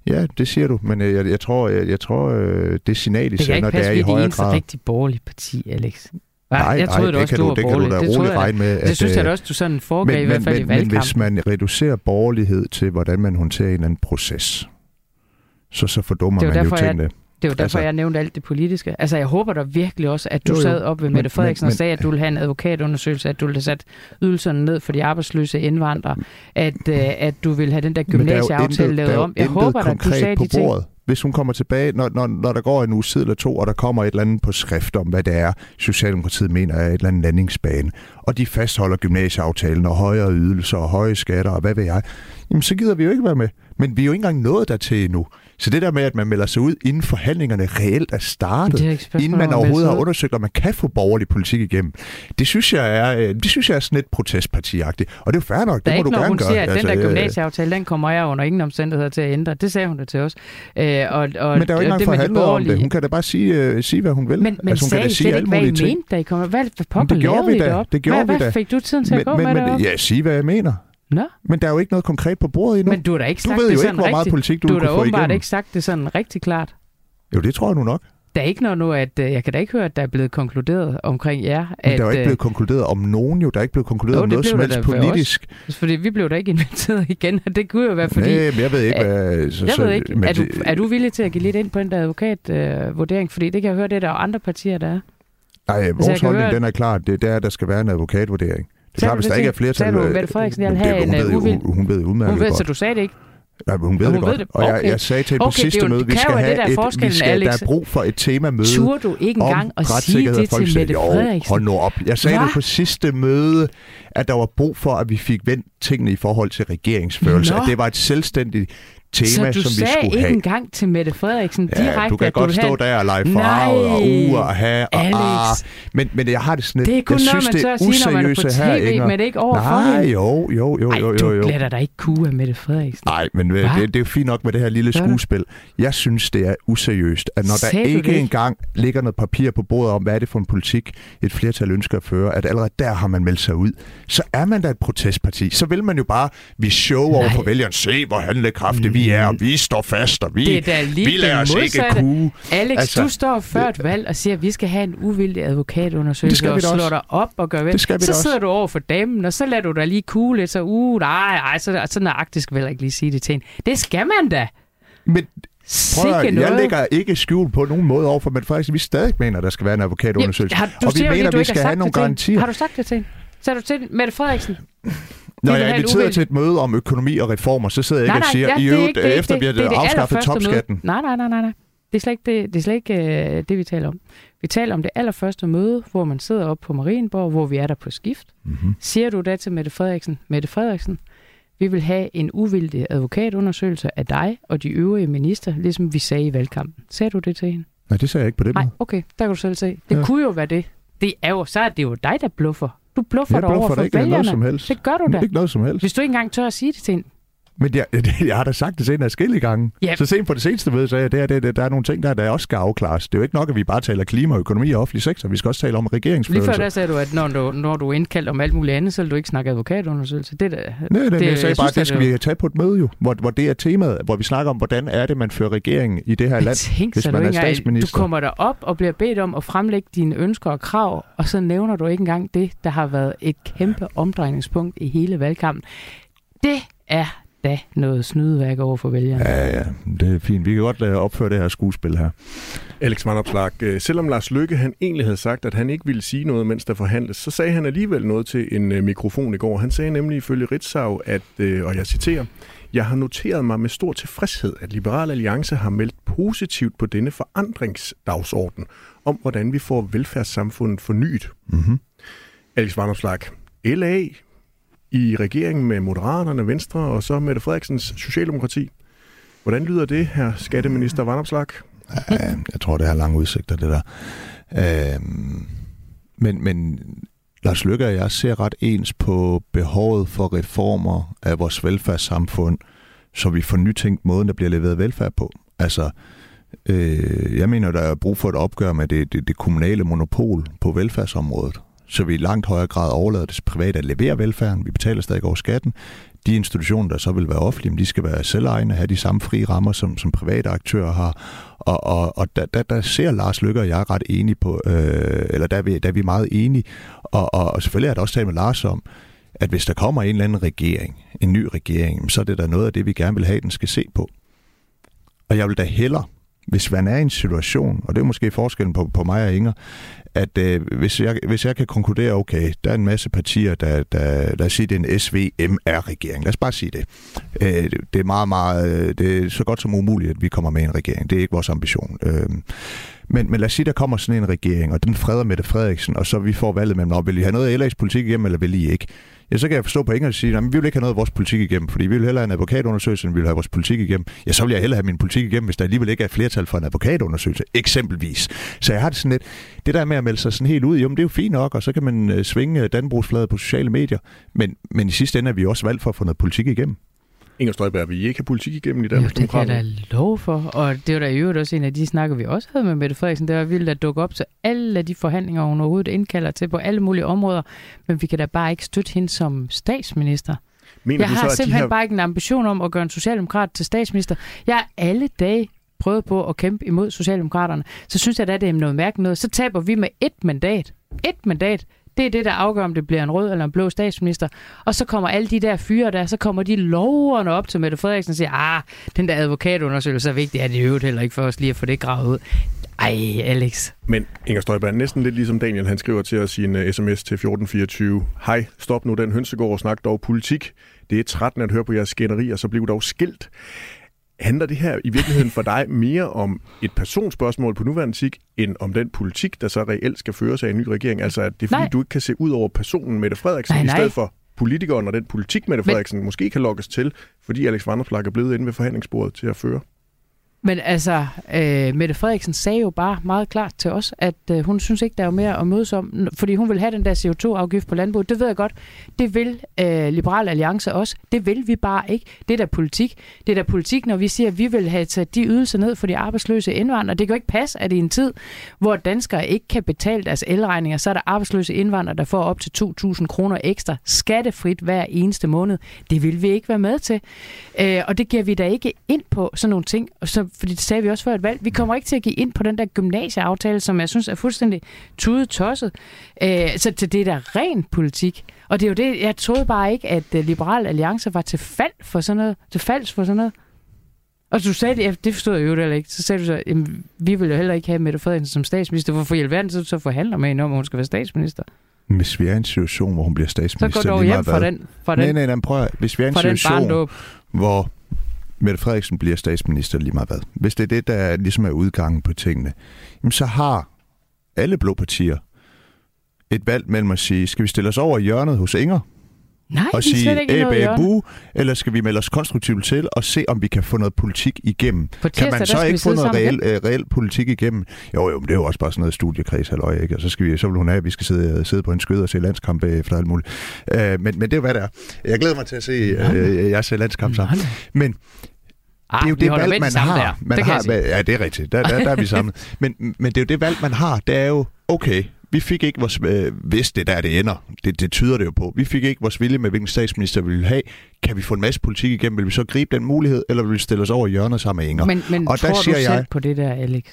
Ja, det siger du, men øh, jeg, jeg tror, jeg, jeg tror øh, det signal, de Det kan sender, ikke det passe, er vi i er de højere eneste grad. rigtig borgerlige parti, Alex. Hva? Nej, jeg troede nej, det også, kan du var det kan du da Det roligt jeg regne med. Det synes at, jeg da øh, også, du sådan foregav i hvert fald i men, men valgkampen. hvis man reducerer borgerlighed til, hvordan man håndterer en eller anden proces, så, så fordummer Det er jo man jo derfor, jeg- tingene. Det er jo derfor, Altså- jeg nævnte alt det politiske. Altså, jeg håber da virkelig også, at du Jo, jo, jo. sad op ved Men- Mette Frederiksen men- og sagde, at du ville have en advokatundersøgelse, at du ville have sat ydelserne ned for de arbejdsløse indvandrere, at, øh, at du ville have den der Men er jo gymnasieaftale lavet jo om. Jeg håber da, at du sagde de ting. bordet. Hvis hun kommer tilbage, når, når, når der går en uge tid eller to, og der kommer et eller andet på skrift om, hvad det er, Socialdemokratiet mener er et eller andet landingsbane, og de fastholder gymnasieaftalen og højere ydelser og høje skatter og hvad ved jeg, jamen så gider vi jo ikke være med. Men vi er jo ikke engang nået dertil endnu. Så det der med, at man melder sig ud, inden forhandlingerne reelt er startet, Det er spørgsmål inden man overhovedet har undersøgt, om man kan få borgerlig politik igennem. Det synes jeg er, øh, det synes jeg er sådan lidt protestpartiagtigt. Og det er jo fair nok, Der det er må ikke du gerne hun gøre. siger, at den der øh, gymnasieaftale, den kommer jeg under ingen omstændigheder til at ændre. Det sagde hun da til os. Øh, og, og, Men der er jo ikke engang det forhandlet om det. Hun kan da bare sige, øh, sige hvad hun vil. Men, men altså, hun sagde kan da sige ikke, hvad I ting. mente, da I kom? Hvad, hvad pokker det gjorde vi da. Det gjorde hvad, vi da. Hvad fik du tiden til Men, at gå men, med men deroppe? ja, sige hvad jeg mener. Nå, Men der er jo ikke noget konkret på bordet endnu. men du har da ikke du sagt ved det jo sådan ikke, hvor meget rigtig. politik du, Du har da åbenbart ikke sagt det sådan rigtig klart. Jo, det tror jeg nu nok. Der er ikke noget nu, at øh, jeg kan da ikke høre, at der er blevet konkluderet omkring jer. Men at, der er jo ikke øh, blevet konkluderet om nogen jo. Der er ikke blevet konkluderet Jo, om noget som der helst ved os. politisk. Fordi vi blev da ikke inviteret <laughs> igen, og det kunne jo være, fordi... Nej, men jeg ved ikke, hvad... Så, jeg så, ved ikke, men er du, er du villig til at give lidt ind på den der advokatvurdering? Øh, fordi det kan jeg høre, det er der andre partier, der er. Nej, jeg vores kan holdning, høre- den er klar. Det, er, at der skal være en advokatvurdering. Det er klart, hvis der ikke er flertal... sagde du, øh, Mette Frederiksen, jeg vil have en, ved øh, uvild- Hun, ved udmærket Hun ved, så godt. du sagde det ikke? Nej, men hun ved Hun det ved godt. det. Og jeg, Okay. jeg sagde til på Okay, det er sidste jo- møde, vi skal være det, have der er et, vi skal, der Alex. er brug for et temamøde Turde du ikke engang at sige det til Mette. Jo, Frederiksen? hold nu op. Jeg sagde Hva? det på sidste møde, at der var brug for, at vi fik vendt tingene i forhold til regeringsførelse. Nå. At det var et selvstændigt tema, Så du som vi sagde skulle ikke have. engang til Mette Frederiksen Ja, direkte, du kan at godt vil stå have... der og lege Nej, farvet og uge og have og Alex. ah. Men, men jeg har det sådan lidt, Det er kun jeg noget, synes, man det så er sige, når man er på useriøse her, tv, Inger. men det er ikke over for Nej, hende. jo, jo, jo, Ej, jo, jo, du jo. glæder dig ikke kue af Mette Frederiksen. Nej, men Hva? det, det er jo fint nok med det her lille skuespil. Jeg synes, det er useriøst, at når der Sagde du det ikke ikke? engang ligger noget papir på bordet om, hvad er det for en politik, et flertal ønsker at føre, at allerede der har man meldt sig ud, så er man da et protestparti. Så vil man jo bare vi show over for vælgeren. Se, hvor handlekraftige vi er, og vi står fast, og vi, Det er da lige vi lader det os ikke kue. Alex, Altså, du står før et valg og siger, at vi skal have en uvildig Det advokatundersøgelse skal vi og slår også. dig op og gør. Det vi så sidder du over for damen, og så lader du dig lige kugle lidt, så uh, nej, nej, så, sådan nøjagtigt skal vel ikke lige sige det til hende. Det skal man da. Men prøv at, jeg noget. lægger ikke skjul på nogen måde over for Mette Frederiksen. Vi stadig mener, der skal være en advokatundersøgelse. Ja, har, og vi lige, mener, du vi skal have nogle det garantier. Har du sagt det til hende? Sagde du til Mette Frederiksen? Når jeg er inviteret til et møde om økonomi og reformer, så sidder jeg ikke og siger, ja, i det øvrigt, det er efter ikke- vi det har det afskaffet topskatten. Nej, nej, nej, nej, nej. Det er slet ikke det, det, er slet ikke, øh, det, vi taler om. Vi taler om det allerførste møde, hvor man sidder oppe på Marienborg, hvor vi er der på skift. Mm-hmm. Siger du da til Mette Frederiksen, Mette Frederiksen, vi vil have en uvildig advokatundersøgelse af dig og de øvrige minister, ligesom vi sagde i valgkampen. Sagde du det til hende? Nej, det sagde jeg ikke på det Nej, okay, der kan du selv se. Det ja. kunne jo være det. Det er jo, så er det jo dig, der bluffer. Du bluffer Jeg dig over for da ikke noget som helst. Det gør du da. Ikke noget som helst. Hvis du ikke engang tør at sige det til hende. Men jeg, <laughs> jeg har da sagt det til en af gange. Ja. Så sent på det seneste møde sagde jeg, det er, det, det, der er nogle ting, der, der også skal afklares. Det er jo ikke nok, at vi bare taler klima, økonomi og offentlig sektor. Vi skal også tale om Lige før regeringsførelse. der sagde du, at når du, når du er indkaldt om alt muligt andet, så vil du ikke snakke advokatundersøgelse. Det er da, Nej, det- det, jeg sagde jeg bare, synes, at det skal at vi tage på et møde jo, hvor, hvor det er temaet, hvor vi snakker om, hvordan er det, man fører regeringen i det her land. Tænk hvis man du, er engang, du statsminister. kommer der op og bliver bedt om at fremlægge dine ønsker og krav, og så nævner du ikke engang det, der har været et kæmpe omdrejningspunkt i hele valgkampen. Det er da noget snydeværk over for vælgerne. Ja, ja, det er fint. Vi kan godt uh, opføre det her skuespil her. Alex Van Opslark, øh, selvom Lars Lykke han egentlig havde sagt, at han ikke ville sige noget, mens der forhandles, så sagde han alligevel noget til en øh, mikrofon i går. Han sagde nemlig ifølge Ritzau, at, øh, og jeg citerer, jeg har noteret mig med stor tilfredshed, at Liberal Alliance har meldt positivt på denne forandringsdagsorden om, hvordan vi får velfærdssamfundet fornyet. Mm-hmm. Alex Van Opslark, LA i regeringen med Moderaterne, Venstre og så Mette Frederiksens Socialdemokrati. Hvordan lyder det, her skatteminister Van Ja, jeg tror, det har lange udsigter, det der. Øhm, men, men Lars Lykke og jeg ser ret ens på behovet for reformer af vores velfærdssamfund, så vi får nytænkt måden, der bliver leveret velfærd på. Altså, øh, jeg mener, der er brug for et opgør med det, det, det kommunale monopol på velfærdsområdet, så vi i langt højere grad overlader det private at levere velfærden. Vi betaler stadig over skatten. De institutioner, der så vil være offentlige, de skal være selvejende, have de samme frie rammer, som, som private aktører har. Og, og, og der, der, der ser Lars Lykke og jeg ret enige på, øh, eller der er, vi, der er vi meget enige. Og, og, og selvfølgelig er det også talt med Lars om, at hvis der kommer en eller anden regering, en ny regering, så er det da noget af det, vi gerne vil have, den skal se på. Og jeg vil da hellere, hvis man er i en situation, og det er måske forskellen på, på mig og Inger, at øh, hvis, jeg, hvis jeg kan konkludere, okay, der er en masse partier, der, der lad os sige, det er en SVMR-regering. Lad os bare sige det. Øh, det- er meget, meget, øh, det er så godt som umuligt, at vi kommer med i en regering. Det er ikke vores ambition. Øh, men, men lad os sige, der kommer sådan en regering, og den freder Mette Frederiksen, og så vi får valget mellem, "Nå, vil I have noget af LA's politik igennem, eller vil I ikke? Ja, så kan jeg forstå på engelsk sige, at vi vil ikke have noget af vores politik igennem, fordi vi vil hellere have en advokatundersøgelse, end vi vil have vores politik igennem. Ja, så vil jeg hellere have min politik igennem, hvis der alligevel ikke er flertal for en advokatundersøgelse, eksempelvis. Så jeg har det sådan lidt, det der med at melde sig sådan helt ud, jo, men det er jo fint nok, og så kan man øh, svinge Dannebrogsfladet på sociale medier, men, men i sidste ende er vi også valgt for at få noget politik igennem. Inger Støjberg, vil I ikke have politik igennem i Jo, Danmark? det kan jeg da love for. Og det var da i øvrigt også en af de snakker, vi også havde med Mette Frederiksen. Det var vildt at dukke op til alle de forhandlinger, hun overhovedet indkalder til på alle mulige områder. Men vi kan da bare ikke støtte hende som statsminister. Mener Jeg du har så, at de simpelthen her... bare ikke en ambition om at gøre en socialdemokrat til statsminister. Jeg har alle dage prøvet på at kæmpe imod Socialdemokraterne. Så synes jeg da, det er noget mærkeligt noget. Så taber vi med et mandat. Et mandat. Det er det, der afgør, om det bliver en rød eller en blå statsminister. Og så kommer alle de der fyre der, så kommer de loverne op til Mette Frederiksen og siger, ah, den der advokatundersøgelse er vigtig, er det i øvrigt heller ikke for os lige at få det gravet ud. Ej, Alex. Men Inger Støjberg, næsten lidt ligesom Daniel, han skriver til os i en øh, uh, sms til 1424. Hej, stop nu den hønsegård og snak dog politik. Det er 13 at høre på jeres skænderi, og så bliv dog skilt. Handler det her i virkeligheden for dig mere om et personspørgsmål på nuværende tid, end om den politik, der så reelt skal føres af en ny regering? Altså, at det er fordi, Nej. du ikke kan se ud over personen Mette Frederiksen, Nej, i nej. stedet for politikeren og den politik, Mette Men- Frederiksen måske kan lokkes til, fordi Alex Vanderplak er blevet inde ved forhandlingsbordet til at føre. Men altså, øh, Mette Frederiksen sagde jo bare meget klart til os, at øh, hun synes ikke, der er mere at mødes om, fordi hun vil have den der CO2-afgift på landbruget. Det ved jeg godt. Det vil øh, Liberal Alliance også. Det vil vi bare ikke. Det er da politik. Det er da politik, når vi siger, at vi vil have taget de ydelser ned for de arbejdsløse indvandrere. Det kan jo ikke passe, at i en tid, hvor danskere ikke kan betale deres elregninger, så er der arbejdsløse indvandrere, der får op til 2.000 kroner ekstra skattefrit hver eneste måned. Det vil vi ikke være med til. Øh, og det giver vi da ikke ind på sådan nogle ting. Og så, fordi det sagde vi også før et valg. Vi kommer ikke til at give ind på den der gymnasieaftale, som jeg synes er fuldstændig tudetosset. Øh, så til det er da ren politik. Og det er jo det, jeg troede bare ikke, at øh, Liberal Alliance var til fald for sådan noget. Til falds for sådan noget. Og du sagde det, det forstod jeg jo heller ikke. Så sagde du så, jamen, vi vil jo heller ikke have Mette Frederiksen som statsminister. Hvorfor i alverden så, så forhandler med hende om, at hun skal være statsminister? Hvis vi er i en situation, hvor hun bliver Så statsminister, går du hjem fra den, fra Nej, den, nej, nej, prøv at, Hvis vi er i en situation, hvor Mette Frederiksen bliver statsminister lige meget hvad. Hvis det er det, der ligesom er udgangen på tingene, jamen så har alle blå partier et valg mellem at sige, skal vi stille os over i hjørnet hos Inger, Nej, og sige hjørne. bu, eller skal vi melde os konstruktivt til og se, om vi kan få noget politik igennem? På Kan tirsdag, man så ikke få noget reel, øh, reel politik igennem? Jo, jo, men det er jo også bare sådan noget studiekreds, halløj, ikke? Og så, skal vi, så vil hun have, at vi skal sidde, sidde på en skød og se landskamp efter alt muligt. Øh, men, men det er jo, hvad det er. Jeg glæder mig til at se øh, jeres landskamp sammen. Men Ah, det er jo det valg, man har. Der. Man det har jeg sige. ja, det er rigtigt. Der, der, der er vi <laughs> sammen. Men, men det er jo det valg, man har. Det er jo, okay, vi fik ikke vores, øh, hvis det er der, det ender. Det, det tyder det jo på. Vi fik ikke vores vilje med, hvilken statsminister vi ville have. Kan vi få en masse politik igennem? Vil vi så gribe den mulighed, eller vil vi stille os over hjørnet sammen med Inger? Men, men Og der tror du siger selv jeg- på det der, Alex?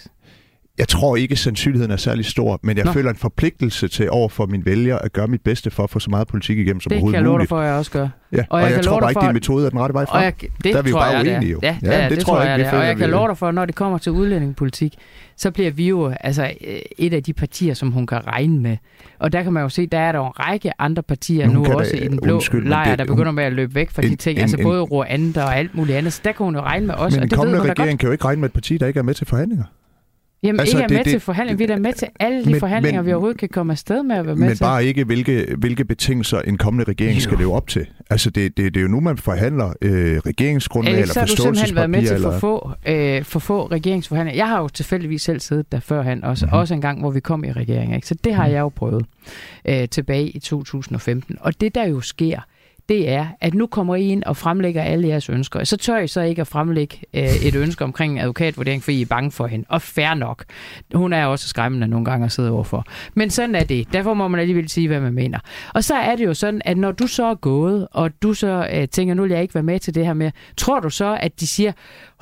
Jeg tror ikke, at sandsynligheden er særlig stor, men jeg Nå. Føler en forpligtelse til over for mine vælgere at gøre mit bedste for at få så meget politik igennem som Det kan overhovedet jeg love dig muligt. for, at jeg også gør. Ja, Og og, jeg jeg, kan tror bare ikke, for- din metode er den rette vej frem. Og jeg, det Der er vi jo bare det uenige jo. Ja, Ja, ja, det, det det tror jeg jeg, ikke, det. Og jeg kan love dig for, at når det kommer til udlændingepolitik, så bliver vi jo altså øh, et af de partier, som hun kan regne med. Og der kan man jo se, der er der en række andre partier hun nu kan også da- i den blå undskyld, lejr, det- der hun- begynder med at løbe væk fra En- de ting. en- Altså både Rwanda og alt muligt andet. Så der kan hun jo regne med os, Men og en det ved kommende regering kan jo ikke regne med et parti, der ikke er med til forhandlinger. Jamen Altså, ikke er det- med det- til forhandlinger. Vi er da med til alle de Men- forhandlinger, men- vi overhovedet kan komme afsted med at være med Men til. bare ikke, hvilke, hvilke betingelser en kommende regering Jo. skal leve op til. Altså, det, det, det er jo nu, man forhandler øh, regeringsgrundlag Alex, så eller har du simpelthen været med til forståelsespapir. for Eller... få, øh, for få regeringsforhandlinger. Jeg har jo tilfældigvis selv siddet der førhen, også, Mhm. mm-hmm. også en gang, hvor vi kom i regering. Ikke? Så det har jeg jo prøvet øh, tilbage i 2015. Og det, der jo sker, det er, at nu kommer I ind og fremlægger alle jeres ønsker. Så tør I så ikke at fremlægge øh, et ønske omkring en advokatvurdering, fordi I er bange for hende. Og fair nok. Hun er også skræmmende nogle gange at sidde overfor. Men sådan er det. Derfor må man alligevel sige, hvad man mener. Og så er det jo sådan, at når du så er gået, og du så øh, tænker, nu vil jeg ikke være med til det her mere, tror du så, at de siger,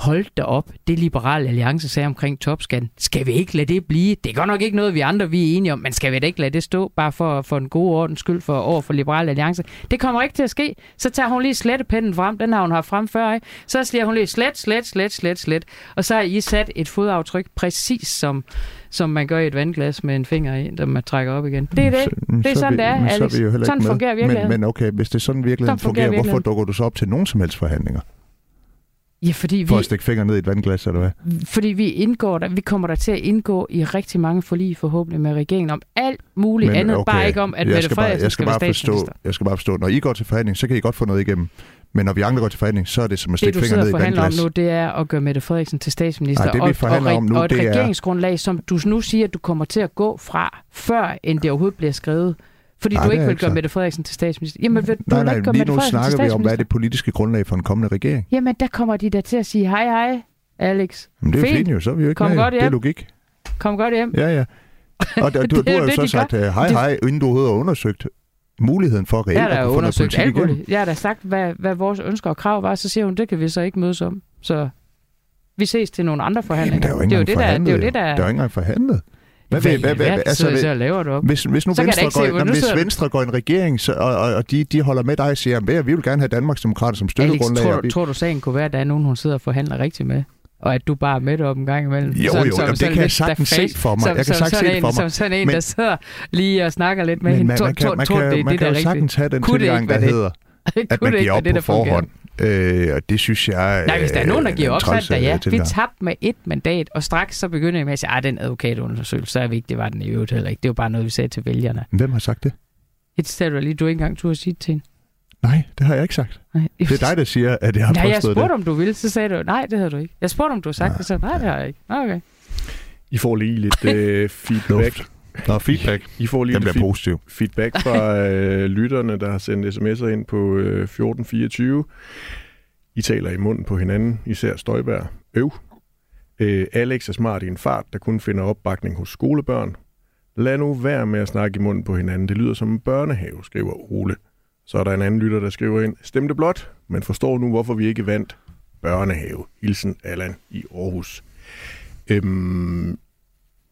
hold da op, det Liberale Alliance sagde omkring topskatten, skal vi ikke lade det blive? Det er godt nok ikke noget, vi andre vi er enige om, men skal vi da ikke lade det stå, bare for, for en god ordens skyld for, over for Liberale Alliance? Det kommer ikke til at ske. Så tager hun lige slettepinden frem, den har hun haft frem før, ikke? Så siger hun lige slet, slet, slet, slet, slet. Og så har I sat et fodaftryk, præcis som, som man gør i et vandglas med en finger i, der man trækker op igen. Det er det. Så- Det er så sådan, vi- det er, men så Alex. vi jo heller Sådan fungerer virkeligheden. Men, men okay, hvis det er sådan virkeligheden Sådan fungerer fungerer, hvorfor virkeligheden. dukker du så op til nogen som helst forhandlinger? Ja, fordi For vi, at stikke fingre ned i et vandglas, eller hvad? fordi vi indgår der, vi kommer der til at indgå i rigtig mange forlig forhåbentlig med regeringen om alt muligt Men andet, okay, bare ikke om, at jeg Mette skal bare, Frederiksen jeg skal bare være forstå, jeg skal bare forstå, når I går til forhandling, så kan I godt få noget igennem. Men når vi andre går til forhandling, så er det som at Det, stikke du fingre sidder ned og i et forhandler om vandglas. nu, det er at gøre Mette Frederiksen til statsminister. Nej, det, vi og, og, forhandler og, om nu, og et det er- regeringsgrundlag, som du nu siger, at du kommer til at gå fra, før end det overhovedet bliver skrevet. Fordi Nej, du ikke vil gøre. Mette Frederiksen til statsminister. Jamen, vil Nej, nej, ikke gøre lige Mette nu snakker vi om, hvad er det politiske grundlag for en kommende regering. Jamen, der kommer de der til at sige, hej, hej, Alex. Men det er jo Fint. jo, så er vi jo ikke Kom med. godt Det er hjem. logik. Kom godt hjem. Ja, ja. Og <laughs> du, Det du, du har jo det, så sagt, øh, hej Det- hej, inden du overhovedet har undersøgt muligheden for reelt at kunne få noget politik alt igennem. Jeg har da sagt, hvad, hvad vores ønsker og krav var, så siger hun, det kan vi så ikke mødes om. Så vi ses til nogle andre Jamen, forhandlinger. der er jo ikke det er jo det, der, det er jo det, der... Der er jo ikke engang forhandlet. Hvad, hvad, vil- hvad, hvad, hvad, altså, så, hvad, laver du op. hvis, hvis nu Så Venstre, se, går, nå, nu hvis du- Venstre går i en regering, så, og, og, og de, de holder med dig og siger, at vi vil gerne have Danmarksdemokrater som Alex, støttegrundlag. tror, og vi- tror du sagen kunne være, at der er nogen, hun sidder og forhandler rigtigt med? Og at du bare er med op en gang imellem? Jo, jo, jamen, det kan jeg sagtens se for mig. Som, Jeg kan som, sagtens sådan se det en, for mig. Som sådan en, Men- der sidder lige og snakker lidt med Men hende. man, Tror, man kan, tror, man tror, er man det, kan jo sagtens have den tilgang, der hedder, <laughs> at Kunne man giver op det, på forhånd. Øh, og det synes jeg Nej, hvis der er nogen, der øh, giver en op, så er det træls, da øh, ja. Vi tabte med et mandat, og straks så begynder jeg med at sige, at den advokatundersøgelse, så er vigtigt, det var den i øvrigt heller ikke. Det var bare noget, vi sagde til vælgerne. Hvem har sagt det? Et sted, du lige, du ikke engang turde sige det til hende. Nej, det har jeg ikke sagt. Nej, Det er dig, der siger, at jeg har Nej, jeg påstået det. spurgte, om du ville, så sagde du, nej, det havde du ikke. Jeg spurgte, om du havde sagt det, så nej, det har jeg ikke. Okay. I får lige lidt øh, feedback. Nå, feedback. I får lige lidt positiv. feedback fra <laughs> øh, lytterne, der har sendt sms'er ind på øh, 1424. I taler i munden på hinanden, især Støjberg. Øv. Øh, Alex er smart i en fart, der kun finder opbakning hos skolebørn. Lad nu være med at snakke i munden på hinanden. Det lyder som en børnehave, skriver Ole. Så er der en anden lytter, der skriver ind. Stemte blot, men forstår nu, hvorfor vi ikke vandt børnehave. Hilsen Allan i Aarhus. Øhm,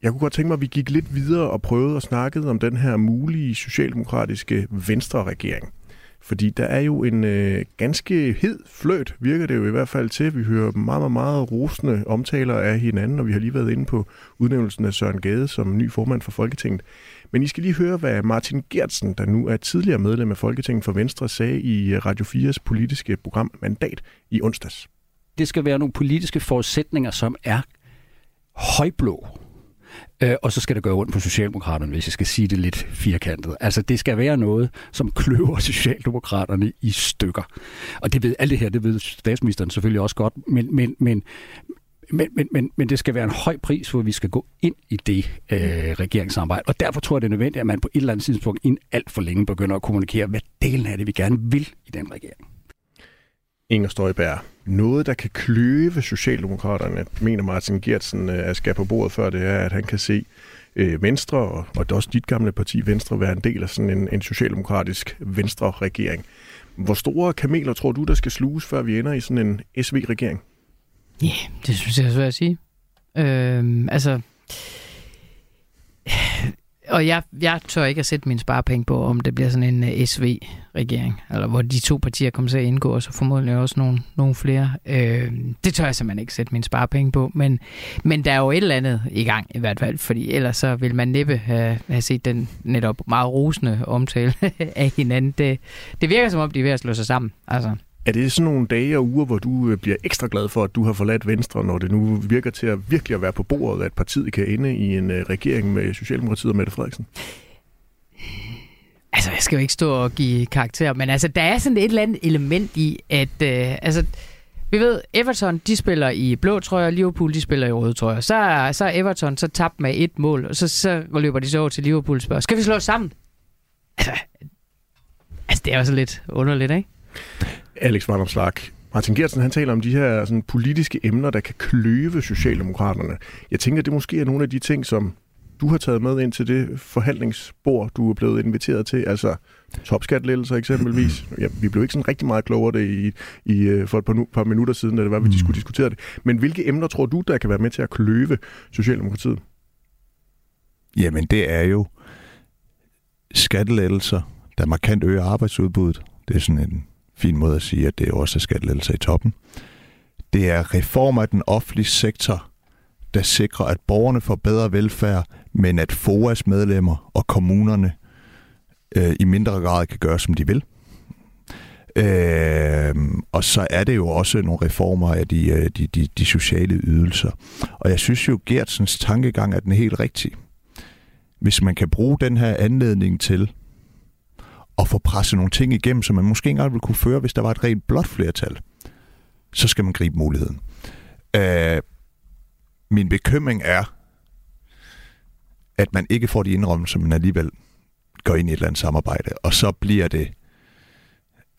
jeg kunne godt tænke mig, at vi gik lidt videre og prøvede at snakke om den her mulige socialdemokratiske venstre-regering. Fordi der er jo en øh, ganske hed fløt, virker det jo i hvert fald til. Vi hører meget, meget, meget rosende omtaler af hinanden, og vi har lige været inde på udnævnelsen af Søren Gade som ny formand for Folketinget. Men I skal lige høre, hvad Martin Gertsen, der nu er tidligere medlem af Folketinget for Venstre, sagde i øh, Radio 4's politiske program Mandat i onsdags. det skal være nogle politiske forudsætninger, som er højblå. Øh, og så skal det gøre ondt på Socialdemokraterne, hvis jeg skal sige det lidt firkantet. Altså, det skal være noget, som kløver <laughs> Socialdemokraterne i stykker. Og det ved alt det her, det ved statsministeren selvfølgelig også godt, men, men, men, men, men, men, men det skal være en høj pris, hvor vi skal gå ind i det øh, regeringssamarbejde. Og derfor tror jeg, det er nødvendigt, at man på et eller andet tidspunkt inden alt for længe begynder at kommunikere, hvad delen af det, vi gerne vil i den regering. Inger Støjberg, noget, der kan kløve Socialdemokraterne, mener Martin Gertsen at øh, skal på bordet før, det er, at han kan se øh, Venstre, og, og også dit gamle parti Venstre, være en del af sådan en, en socialdemokratisk Venstre-regering. Hvor store kameler tror du, der skal sluges, før vi ender i sådan en SV-regering? Ja, yeah, det synes jeg er svært at sige. Øh, altså, og jeg, jeg tør ikke at sætte min sparepenge på, om det bliver sådan en øh, uh, SV-regering, eller hvor de to partier kommer til at indgå, og så formodentlig også nogle, nogle flere. Øh, det tør jeg simpelthen ikke sætte min sparepenge på, men, men der er jo et eller andet i gang i hvert fald, fordi ellers så vil man næppe have, have set den netop meget rosende omtale <laughs> af hinanden. Det, det virker som om, de er ved at slå sig sammen. Altså. Er det sådan nogle dage og uger, hvor du øh, bliver ekstra glad for, at du har forladt Venstre, når det nu virker til at virkelig at være på bordet, at partiet kan ende i en øh, regering med Socialdemokratiet og Mette Frederiksen? Altså, jeg skal jo ikke stå og give karakter, men altså, der er sådan et eller andet element i, at øh, altså, vi ved, Everton, de spiller i blå trøjer, Liverpool, de spiller i røde trøjer. Så er, så er Everton så tabt med et mål, og så, så løber de så over til Liverpool og spørger, skal vi slå os sammen? Altså, altså det er så lidt underligt, ikke? Alex Vandomslag. Martin Gertsen han taler om de her sådan, politiske emner, der kan kløve Socialdemokraterne. Jeg tænker, det måske er nogle af de ting, som du har taget med ind til det forhandlingsbord, du er blevet inviteret til, altså topskatlettelser eksempelvis. Ja, vi blev ikke sådan rigtig meget klogere det i, i, øh, for et par, nu, par minutter siden, da det var, vi mm. skulle diskutere det. Men hvilke emner tror du, der kan være med til at kløve Socialdemokratiet? Jamen, det er jo skattelettelser, der markant øger arbejdsudbuddet. Det er sådan en fin måde at sige, at det også er skattelettelser i toppen. Det er reformer af den offentlige sektor, der sikrer, at borgerne får bedre velfærd, men at FOAs medlemmer og kommunerne øh, i mindre grad kan gøre, som de vil. Øh, og så er det jo også nogle reformer af de, øh, de, de, de sociale ydelser. Og jeg synes jo, Gertsens tankegang er den helt rigtig. Hvis man kan bruge den her anledning til at få presset nogle ting igennem, som man måske ikke engang ville kunne føre, hvis der var et rent blot flertal, så skal man gribe muligheden. Øh, min bekymring er, at man ikke får de indrømmelser, man alligevel går ind i et eller andet samarbejde, og så bliver det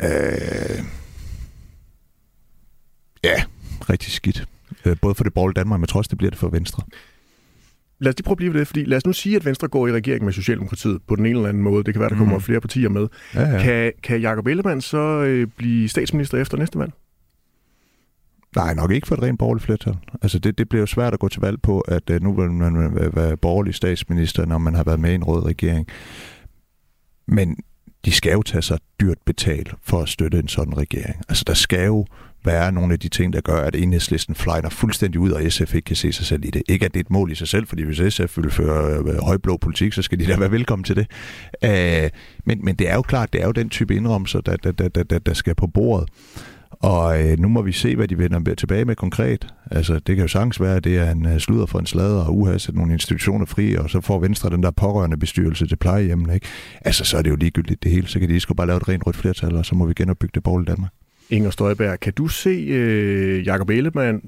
øh, ja, rigtig skidt. Øh, både for det borgerlige Danmark, men trods det bliver det for Venstre lad os lige prøve at blive ved det, fordi lad os nu sige, at Venstre går i regering med Socialdemokratiet på den ene eller anden måde. Det kan være, der kommer mm. flere partier med. Ja, ja. Kan, kan Jacob Ellemann så øh, blive statsminister efter næste valg? Nej, nok ikke for et rent borgerligt flertal. Altså det, det bliver jo svært at gå til valg på, at uh, nu vil man være borgerlig statsminister, når man har været med i en rød regering. Men de skal jo tage sig dyrt betalt for at støtte en sådan regering. Altså der skal jo være nogle af de ting, der gør, at enhedslisten flyner fuldstændig ud, og SF ikke kan se sig selv i det. Ikke at det er et mål i sig selv, fordi hvis SF vil føre øh, højblå politik, så skal de da være velkommen til det. Øh, men, men det er jo klart, det er jo den type indrømmelser, der, der, der, der, der skal på bordet. Og øh, nu må vi se, hvad de vender tilbage med konkret. Altså, det kan jo sagtens være, at det er en øh, sludder for en slader, og uha, sætte nogle institutioner fri, og så får Venstre den der pårørende bestyrelse til plejehjemmene, ikke? Altså, så er det jo ligegyldigt det hele. Så kan de sgu bare lave et rent rødt flertal, og så må vi genopbygge det borgerlige Danmark. Inger Støjberg, kan du se øh, Jacob Ellemann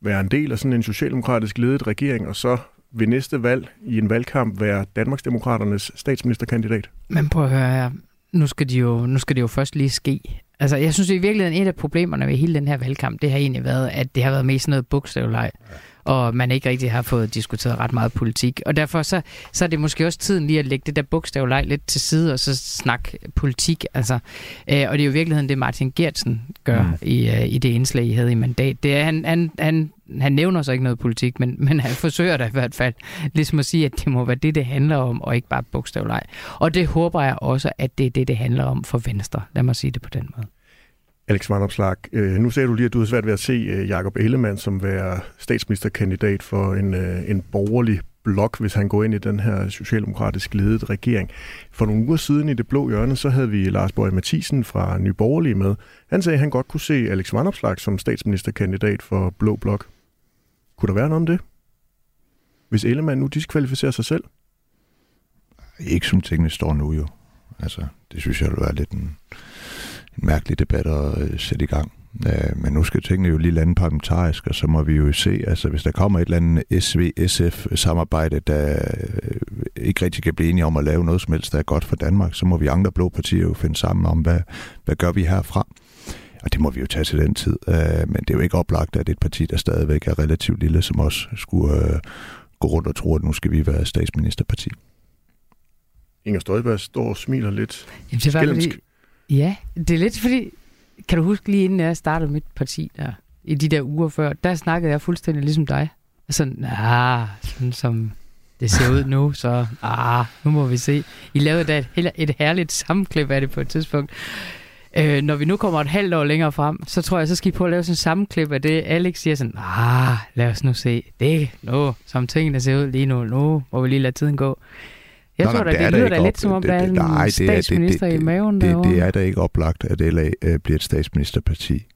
være en del af sådan en socialdemokratisk ledet regering, og så ved næste valg i en valgkamp være Danmarksdemokraternes statsministerkandidat? Men prøv at høre her. Nu skal, de jo, nu skal det jo først lige ske. Altså, jeg synes i virkeligheden, et af problemerne ved hele den her valgkamp, det har egentlig været, at det har været mest noget bogstavleg. Ja og man ikke rigtig har fået diskuteret ret meget politik. Og derfor så, så er det måske også tiden lige at lægge det der bogstavleg lidt til side, og så snakke politik. Altså, øh, og det er jo i virkeligheden det, Martin Gertsen gør mm. i, øh, i det indslag, I havde i mandat. Det er, han, han, han, han nævner så ikke noget politik, men, men han forsøger da i hvert fald ligesom at sige, at det må være det, det handler om, og ikke bare bogstavleg. Og det håber jeg også, at det er det, det handler om for Venstre. Lad mig sige det på den måde. Alex Vandopslag, øh, nu ser du lige, at du har svært ved at se øh, Jakob Ellemann som være statsministerkandidat for en, øh, en borgerlig blok, hvis han går ind i den her socialdemokratisk ledet regering. For nogle uger siden i det blå hjørne, så havde vi Lars Borg Mathisen fra Nye Borgerlige med. Han sagde, at han godt kunne se Alex Vandopslag som statsministerkandidat for Blå Blok. Kunne der være noget om det? Hvis Ellemann nu diskvalificerer sig selv? Ikke som tingene står nu jo. Altså, det synes jeg det være lidt en, en mærkelig debat at øh, sætte i gang. Øh, men nu skal tingene jo lige lande parlamentarisk, og så må vi jo se, altså hvis der kommer et eller andet SV-SF-samarbejde, der øh, ikke rigtig kan blive enige om at lave noget som helst, der er godt for Danmark, så må vi andre blå partier jo finde sammen om, hvad, hvad gør vi herfra. Og det må vi jo tage til den tid. Øh, men det er jo ikke oplagt, at et parti, der stadigvæk er relativt lille, som os skulle gå rundt og tro, at nu skal vi være statsministerparti. Inger Støjberg står og smiler lidt Jamen, det var fordi, Ja, det er lidt fordi, kan du huske lige inden jeg startede mit parti der, i de der uger før, der snakkede jeg fuldstændig ligesom dig. Sådan, ah, sådan som det ser ud nu, så ah, nu må vi se. I lavede da et, et herligt sammenklip af det på et tidspunkt. Øh, når vi nu kommer et halvt år længere frem, så tror jeg, så skal I på at lave sådan en sammenklip af det. Alex siger sådan, ah, lad os nu se. Det nu, som tingene ser ud lige nu. Nu må vi lige lade tiden gå. Jeg Nå, tror da, det, det lyder da lidt som om, der er en nej, statsminister det, det, det, i maven det, det, det er da ikke oplagt, at LA øh, bliver et statsministerparti.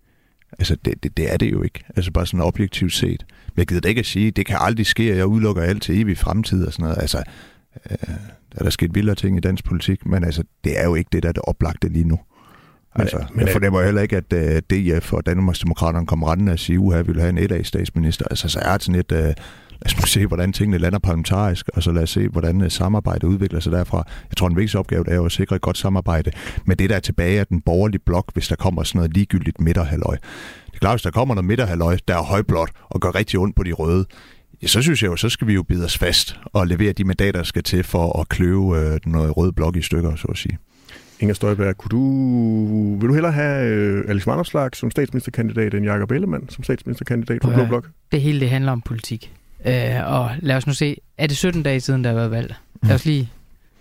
Altså, det, det, det er det jo ikke. Altså, bare sådan objektivt set. Men jeg gider da ikke at sige, det kan aldrig ske, jeg udelukker alt til evig fremtid og sådan noget. Altså, øh, der er der sket vildere ting i dansk politik, men altså, det er jo ikke det, der er det oplagte lige nu. Altså, men, men, jeg fornemmer heller ikke, at uh, øh, DF og Danmarksdemokraterne kommer rendende og siger, at vi vil have en et statsminister. Altså, så er det sådan et... Uh, lad os nu se, hvordan tingene lander parlamentarisk, og så lad os se, hvordan uh, samarbejdet udvikler sig derfra. Jeg tror, den vigtigste opgave er jo at sikre et godt samarbejde med det, der er tilbage af den borgerlige blok, hvis der kommer sådan noget ligegyldigt midterhaløj. Det er klart, hvis der kommer noget midterhaløj, der er højblot og gør rigtig ondt på de røde, ja, så synes jeg jo, så skal vi jo bide os fast og levere de mandater, der skal til for at kløve øh, noget rød blok i stykker, så at sige. Inger Støjberg, kunne du, vil du hellere have øh, Alex Vanopslag som statsministerkandidat end Jakob Ellemann som statsministerkandidat for Blå Blok? Det hele det handler om politik. Øh, og lad os nu se, er det 17 dage siden, der har været valg? Lad os lige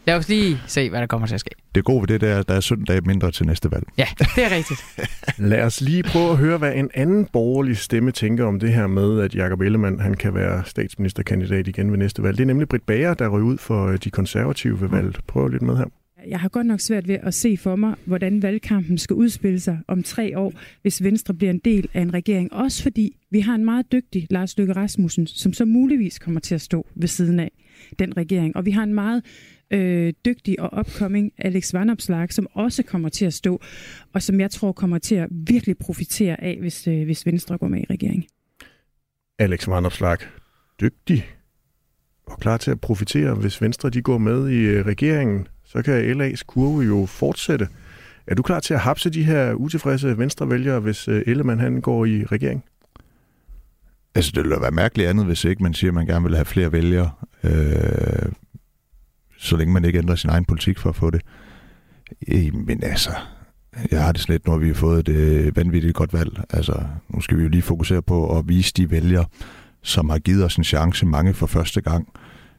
Lad os lige se, hvad der kommer til at ske. Det gode ved det, der, der er 17 dage mindre til næste valg. Ja, det er rigtigt. <laughs> Lad os lige prøve at høre, hvad en anden borgerlig stemme tænker om det her med, at Jakob Ellemann han kan være statsministerkandidat igen ved næste valg. Det er nemlig Britt Bager, der ryger ud for de konservative ved valget. Prøv lidt med her. Jeg har godt nok svært ved at se for mig, hvordan valgkampen skal udspille sig om tre år, hvis Venstre bliver en del af en regering. Også fordi vi har en meget dygtig Lars Løkke Rasmussen, som så muligvis kommer til at stå ved siden af den regering. Og vi har en meget øh, dygtig og upcoming Alex Vanopslag, som også kommer til at stå, og som jeg tror kommer til at virkelig profitere af, hvis, øh, hvis Venstre går med i regeringen. Alex Vanopslag, dygtig og klar til at profitere, hvis Venstre de går med i øh, regeringen så kan LA's kurve jo fortsætte. Er du klar til at hapse de her utilfredse venstrevælgere, hvis øh, Ellemann han går i regering? Altså, det ville være mærkeligt andet, hvis ikke man siger, at man gerne vil have flere vælgere, øh, så længe man ikke ændrer sin egen politik for at få det. Øh, men altså, jeg har det slet, når vi har fået det øh, vanvittigt godt valg. Altså, nu skal vi jo lige fokusere på at vise de vælgere, som har givet os en chance, mange for første gang,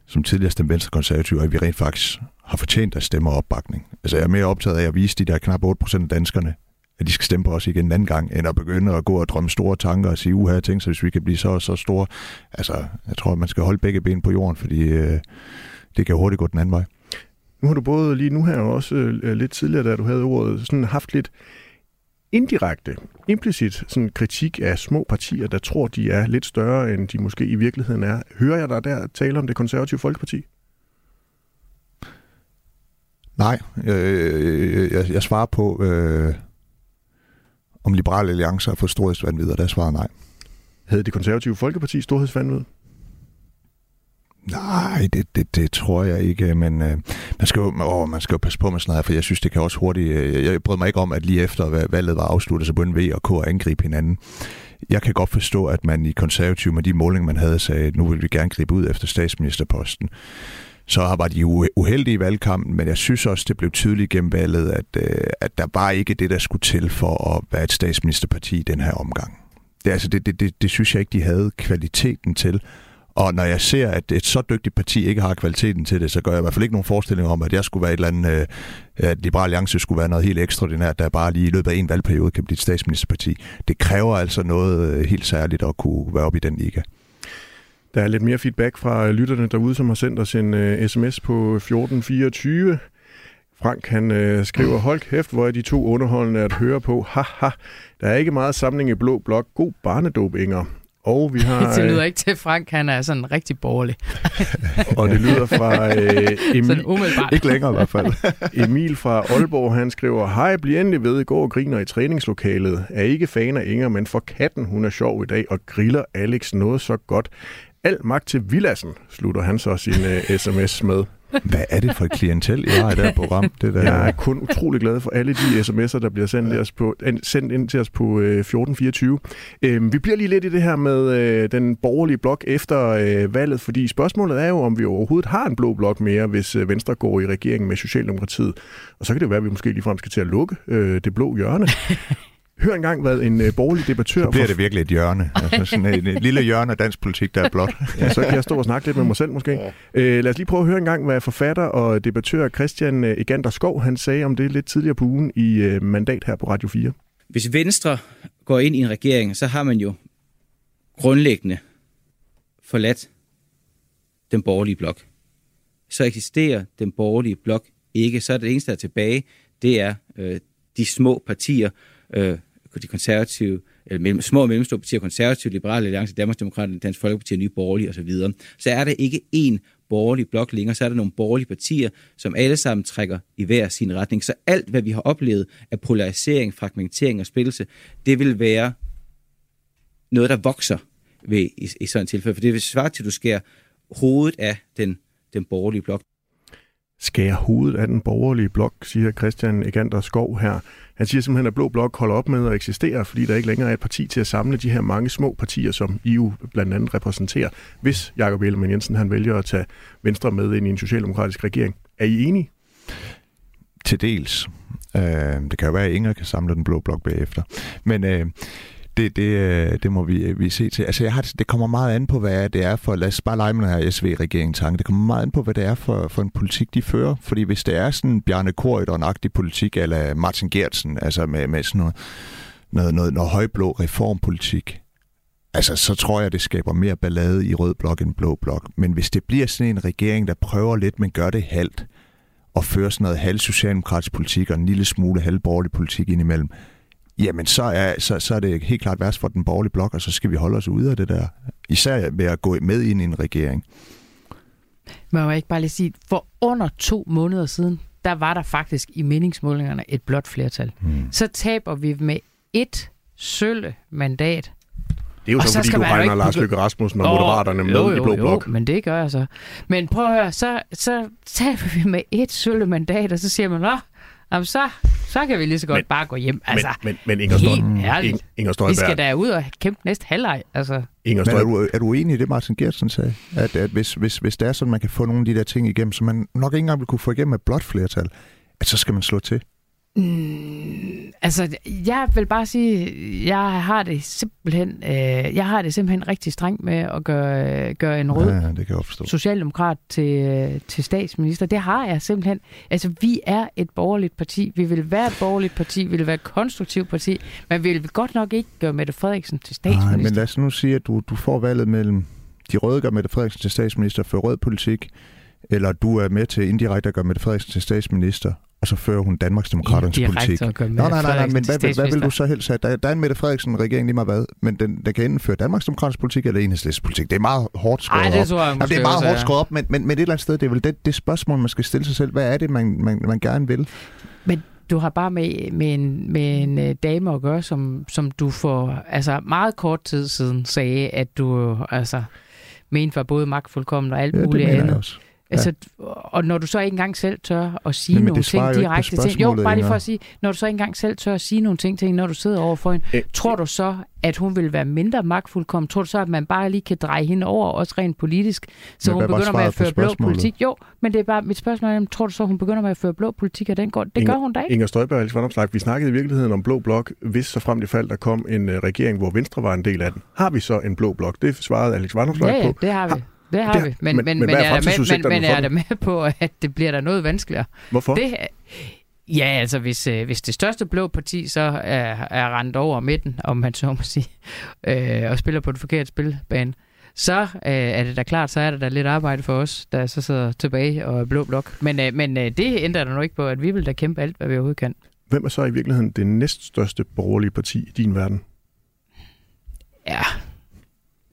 som tidligere stemte venstre konservative, at vi rent faktisk har fortjent at stemme opbakning. Altså jeg er mere optaget af at vise de der knap 8% af danskerne, at de skal stemme på os igen en anden gang, end at begynde at gå og drømme store tanker og sige, uha, jeg tænker, så hvis vi kan blive så så store. Altså, jeg tror, at man skal holde begge ben på jorden, fordi øh, det kan hurtigt gå den anden vej. Nu har du både lige nu her og også øh, lidt tidligere, da du havde ordet, sådan haft lidt indirekte, implicit sådan kritik af små partier, der tror, de er lidt større, end de måske i virkeligheden er. Hører jeg dig der tale om det konservative folkeparti? Nej, øh, jeg, jeg svarer på, øh, om Liberale Alliance har fået storhedsvandvid, og der svarer nej. Havde det konservative folkeparti storhedsvandvid? Nej, det, det, det tror jeg ikke, men øh, man, skal jo, åh, man skal jo passe på med sådan noget, for jeg synes, det kan også hurtigt... Øh, jeg brød mig ikke om, at lige efter valget var afsluttet, så begyndte V og K at angribe hinanden. Jeg kan godt forstå, at man i konservativ med de målinger, man havde, sagde, at nu vil vi gerne gribe ud efter statsministerposten. Så var de uheldige i valgkampen, men jeg synes også, det blev tydeligt gennem valget, at, øh, at der var ikke det, der skulle til for at være et statsministerparti i den her omgang. Det, altså, det, det, det, det synes jeg ikke, de havde kvaliteten til. Og når jeg ser, at et så dygtigt parti ikke har kvaliteten til det, så gør jeg i hvert fald ikke nogen forestilling om, at jeg skulle være et eller andet, øh, at Liberal Alliance skulle være noget helt ekstraordinært, der bare lige i løbet af en valgperiode kan blive et statsministerparti. Det kræver altså noget øh, helt særligt at kunne være op i den liga. Der er lidt mere feedback fra øh, lytterne derude, som har sendt os en øh, uh, sms på 1424. Frank han øh, skriver, hold kæft, hvor er de to underholdende at høre på. Haha, der er ikke meget samling i blå blok. God barnedåb, Inger. Og vi har... <laughs> det lyder ikke til Frank, han er sådan rigtig borgerlig. <laughs> og det lyder fra øh, Emil... Ikke længere i hvert fald. <laughs> Emil fra Aalborg, han skriver, Hej, bliv endelig ved, går og griner i træningslokalet. Er ikke fan af Inger, men for katten, hun er sjov i dag, og griller Alex noget så godt. Al magt til Villassen, slutter han så sin uh, sms med. Hvad er det for et klientel, I har i det her program? Det der... Jeg er kun utrolig glad for alle de sms'er, der bliver sendt, ja. os på, sendt ind til os på øh, 1424. Øh, vi bliver lige lidt i det her med øh, den borgerlige blok efter øh, valget, fordi spørgsmålet er jo, om vi overhovedet har en blå blok mere, hvis øh, Venstre går i regeringen med Socialdemokratiet. Og så kan det være, at vi måske ligefrem skal til at lukke øh, det blå hjørne. Hør engang, hvad en øh, borgerlig debattør... Så bliver det virkelig et hjørne. Altså sådan et, et lille hjørne af dansk politik, der er blot. ja, så kan jeg stå og snakke lidt med mig selv måske. Ja. Øh, lad os lige prøve at høre engang, hvad forfatter og debattør Christian øh, Egander Skov, han sagde om det lidt tidligere på ugen i øh, mandat her på Radio 4. Hvis Venstre går ind i en regering, så har man jo grundlæggende forladt den borgerlige blok. Så eksisterer den borgerlige blok ikke. Så er det eneste, der er tilbage, det er øh, de små partier, øh, de konservative, eller mellem, små og mellemstore partier, konservative, liberale alliance, Danmarksdemokraterne, Dansk Folkeparti, Nye Borgerlige osv., så er der ikke én borgerlig blok længere, så er der nogle borgerlige partier, som alle sammen trækker i hver sin retning. Så alt, hvad vi har oplevet af polarisering, fragmentering og splittelse, det vil være noget, der vokser ved, i, i sådan et tilfælde. For det vil svare til, at du skærer hovedet af den, den borgerlige blok. Skære hovedet af den borgerlige blok, siger Christian Egander Skov her. Han siger simpelthen, at Blå Blok holder op med at eksistere, fordi der ikke længere er et parti til at samle de her mange små partier, som EU blandt andet repræsenterer, hvis Jakob Ellemann Jensen han vælger at tage Venstre med ind i en socialdemokratisk regering. Er I enige? Til dels. Øh, det kan jo være, at Inger kan samle den blå blok bagefter. Men øh, det, det, øh, det må vi, øh, vi se til. Altså, jeg har, det kommer meget an på, hvad det er for... Lad os bare lege med den her SV-regering tanke. Det kommer meget an på, hvad det er for, for en politik, de fører. Fordi hvis det er sådan Bjarne Korydon-agtig politik, eller Martin Gertsen, altså med, med sådan noget, noget, noget, noget højblå reformpolitik, altså så tror jeg, det skaber mere ballade i rød blok end blå blok. Men hvis det bliver sådan en regering, der prøver lidt, men gør det halvt, og fører sådan noget halv socialdemokratisk politik og en lille smule halvborgerlig politik indimellem, jamen så er, så, så er det helt klart værst for den borgerlige blok, og så skal vi holde os ude af det der. Især ved at gå med ind i en regering. Men jeg ikke bare lige sige, for under to måneder siden, der var der faktisk i meningsmålingerne et blot flertal. Hmm. Så taber vi med et sølle mandat. Det er jo så, fordi du regner Lars Løkke Rasmussen og Moderaterne med jo, jo, i Blå Blok. Jo, men det gør jeg så. Men prøv at høre, så, så taber vi med et sølle mandat, og så siger man, at Jamen, så, så kan vi lige så godt men, bare gå hjem. Altså, men, men, men Inger, Støj, Inger Støjberg... Vi skal da ud og kæmpe næste halvleg. Altså. Inger Støjberg... Men er, du, er du enig i det, Martin Gertsen sagde? At, at hvis, hvis, hvis det er sådan, man kan få nogle af de der ting igennem, som man nok ikke engang vil kunne få igennem med blot flertal, at så skal man slå til? Mm, altså, jeg vil bare sige, jeg har det simpelthen, øh, jeg har det simpelthen rigtig strengt med at gøre, gøre en rød ja, det kan jeg forstå. socialdemokrat til, øh, til statsminister. Det har jeg simpelthen. Altså, vi er et borgerligt parti. Vi vil være et borgerligt parti. Vi vil være et konstruktivt parti. Men vi vil godt nok ikke gøre Mette Frederiksen til statsminister. Nej, men lad os nu sige, at du, du får valget mellem de røde gør Mette Frederiksen til statsminister for rød politik, eller du er med til indirekte at gøre Mette Frederiksen til statsminister, og så fører hun Danmarksdemokraternes politik. Nej, nej, nej, nej, men hvad, hvad vil du så helst have? Der, der er en Mette Frederiksen-regering lige meget hvad, men den, den kan enten føre Danmarksdemokraternes politik eller enhedslistens politik. Det er meget hårdt skåret Ej, det tror jeg, op. Jamen, det er meget hårdt skåret op, men, men, men et eller andet sted, det er vel det, det spørgsmål, man skal stille sig selv. Hvad er det, man, man, man gerne vil? Men du har bare med, med en, med en uh, dame at gøre, som, som du for altså meget kort tid siden sagde, at du altså mente var både magtfuldkommen og alt ja, muligt andet. Også. Altså, og når du så ikke engang selv tør at sige nogle ting direkte til hende. Jo, bare lige for at sige, når du så ikke engang selv tør at sige nogle ting til hende, når du sidder overfor hende, Æ, tror du så, at hun vil være mindre magtfuldkommen? Tror du så, at man bare lige kan dreje hende over, også rent politisk, så hun begynder med at føre blå politik? Jo, men det er bare mit spørgsmål, er, tror du så, hun begynder med at føre blå politik, og den går? Det Inger, gør hun da ikke. Inger Støjberg og Alex vi snakkede i virkeligheden om blå blok, hvis så frem det fald, der kom en uh, regering, hvor Venstre var en del af den. Har vi så en blå blok? Det svarede Alex Vandomslag ja, ja, på. det har vi. Har, det har det, vi. Men, men, men, men, er, er med, men, men er der med på, at det bliver der noget vanskeligere? Hvorfor? Det, ja, altså hvis, øh, hvis det største blå parti så er, er rendt over midten, om man så må sige, øh, og spiller på den forkerte spilbane, så øh, er det da klart, så er der da lidt arbejde for os, der så sidder tilbage og er blå blok. Men, øh, men øh, det ændrer der nu ikke på, at vi vil da kæmpe alt, hvad vi overhovedet kan. Hvem er så i virkeligheden det næststørste borgerlige parti i din verden? Ja,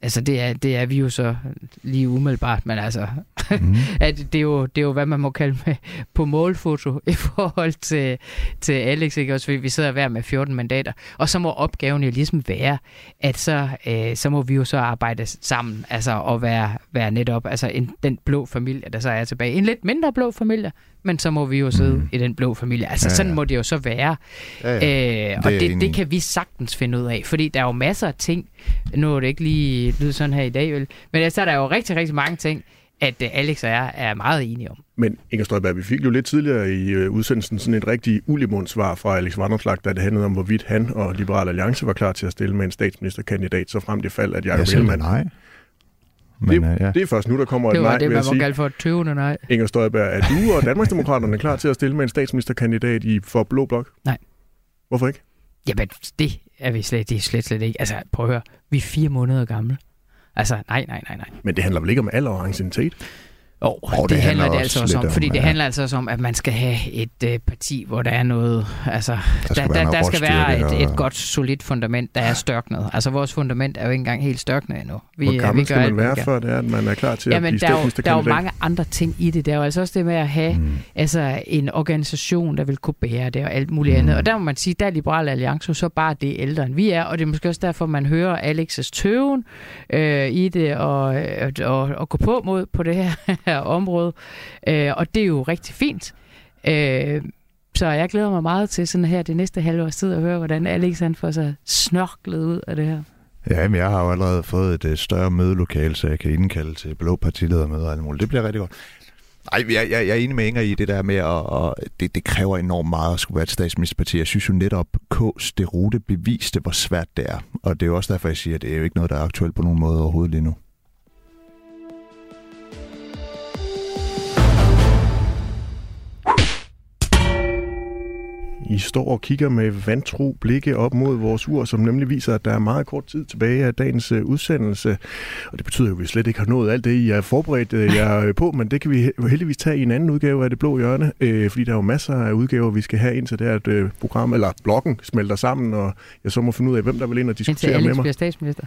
altså det er, det er vi jo så lige umiddelbart, men altså, Mm. <laughs> at det, er jo, det er jo, hvad man må kalde med på målfoto <laughs> i forhold til, til Alex, ikke? Også fordi vi sidder hver med 14 mandater. Og så må opgaven jo ligesom være, at så, øh, så må vi jo så arbejde sammen, altså og være, være netop altså en, den blå familie, der så er tilbage. En lidt mindre blå familie, men så må vi jo sidde mm. i den blå familie. Altså Ja, ja, sådan må det jo så være. Ja, ja. Øh, Det og er det, enig det kan vi sagtens finde ud af, fordi der er jo masser af ting, nu er det ikke lige lyde sådan her i dag, vel? men så er der jo rigtig, rigtig mange ting, at øh, Alex og jeg er meget enige om. Men Inger Støjberg, vi fik jo lidt tidligere i øh, udsendelsen sådan et rigtig ulimundsvar fra Alex Vanderslag, da det handlede om, hvorvidt han og Liberal Alliance var klar til at stille med en statsministerkandidat, så frem det fald, at Jeg Jacob Ellemann... Men Det, øh, ja. det er først nu, der kommer Det et var nej, det, vil man må kalde for et tøvende nej. Inger Støjberg, er du og Danmarksdemokraterne klar til at stille med en statsministerkandidat i for Blå Blok? Nej. Hvorfor ikke? Jamen, det er vi slet, det er slet, slet ikke. Altså, prøv at høre. Vi er fire måneder gamle. Altså, nej, nej, nej, nej. Men det handler vel ikke om alder og anciennitet? Oh, Åh, det, det handler handler det altså også om, om, fordi det ja. handler altså også om, at man skal have et øh, parti, hvor der er noget, altså, der, skal der, være der, der skal være et, og- et godt, solidt fundament, der er størknet. Altså, vores fundament er jo ikke engang helt størknet endnu. Vi, Hvor øh, gammel vi skal man være, før det er, at man er klar til at Jamen, blive der er, jo, der er jo mange andre ting i det. Der er jo altså også det med at have Mm. altså, en organisation, der vil kunne bære det og alt muligt mm. andet. Og der må man sige, der er Liberal Alliance jo så bare det ældre, end vi er. Og det er måske også derfor, man hører Alex's tøven øh, i det og, øh, og, og gå på mod på det her, her område. Øh, og det er jo rigtig fint. Øh, så jeg glæder mig meget til sådan her det næste halve års tid at høre, hvordan Alex han får sig snørklet ud af det her. Ja, men jeg har jo allerede fået et øh, større mødelokale, så jeg kan indkalde til blå partiledermøder og alt muligt. Det bliver rigtig godt. Nej, jeg, jeg, jeg er enig med Inger i det der med, at, og det, det kræver enormt meget at skulle være et statsministerparti. Jeg synes jo netop, K's derute beviste, hvor svært det er. Og det er jo også derfor, jeg siger, at det er jo ikke noget, der er aktuelt på nogen måde overhovedet lige nu. I står og kigger med vantro blikke op mod vores ur, som nemlig viser, at der er meget kort tid tilbage af dagens øh, udsendelse. Og det betyder jo, at vi slet ikke har nået alt det, I er forberedt øh, jer <laughs> på, men det kan vi he- heldigvis tage i en anden udgave af Det Blå Hjørne, øh, fordi der er jo masser af udgaver, vi skal have indtil det at øh, program, eller bloggen smelter sammen, og jeg så må finde ud af, hvem der vil ind og Indtil diskutere med Alex mig. bliver statsminister.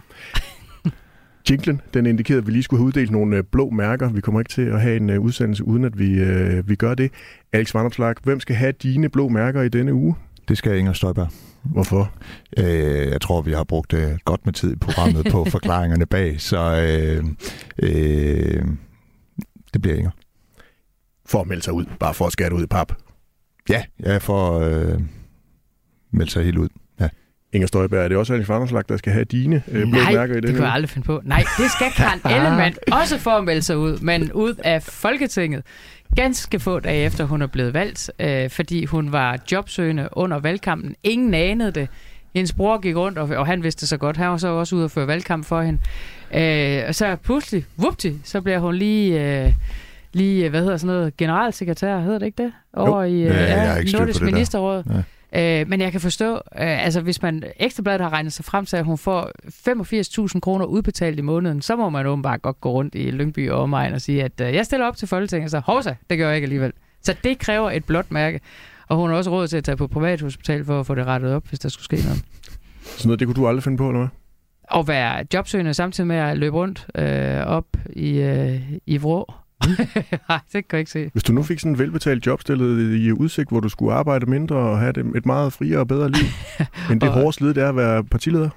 Jinglen, den indikerede, at vi lige skulle have uddelt nogle øh, blå mærker. Vi kommer ikke til at have en øh, udsendelse, uden at vi, øh, vi gør det. Alex Vanderslag, hvem skal have dine blå mærker i denne uge? Det skal Inger Støjberg. Hvorfor? Øh, jeg tror, vi har brugt øh, godt med tid i programmet på <laughs> forklaringerne bag, så øh, øh, det bliver Inger. For at melde sig ud, bare for at skære det ud i pap. Ja, jeg får øh, meldt sig helt ud. Ja. Inger Støjberg, er det også Alex Vanderslag, der skal have dine øh, blå Nej, mærker i det denne kan jeg aldrig finde på. Nej, det skal Karen <laughs> Ellemann også for at melde sig ud, men ud af Folketinget. Ganske få dage efter hun er blevet valgt, øh, fordi hun var jobsøgende under valgkampen. Ingen anede det. Hendes bror gik rundt, og, og han vidste det så godt. Han var så også ude og føre valgkamp for hende. Øh, og så pludselig, vupti, så bliver hun lige... Øh, lige, hvad hedder sådan noget, generalsekretær, hedder det ikke det? Over i Ja, jeg har ikke styr på Nordisk det der. Øh, men jeg kan forstå, øh, altså hvis man Ekstrabladet har regnet sig frem til, at hun får 85.000 kroner udbetalt i måneden, så må man åbenbart godt gå rundt i Lyngby og omegn og sige, at øh, jeg stiller op til Folketinget, så hovsa, det gør jeg ikke alligevel. Så det kræver et blåt mærke. Og hun har også råd til at tage på privathospital for at få det rettet op, hvis der skulle ske noget. Sådan noget, det kunne du aldrig finde på, eller hvad? Og være jobsøgende samtidig med at løbe rundt øh, op i, øh, i vrå. <laughs> Nej, det kan jeg ikke se. Hvis du nu fik sådan en velbetalt job stillet i udsigt, hvor du skulle arbejde mindre og have et meget friere og bedre liv, <laughs> end det Og- hårde slid, det er at være partileder.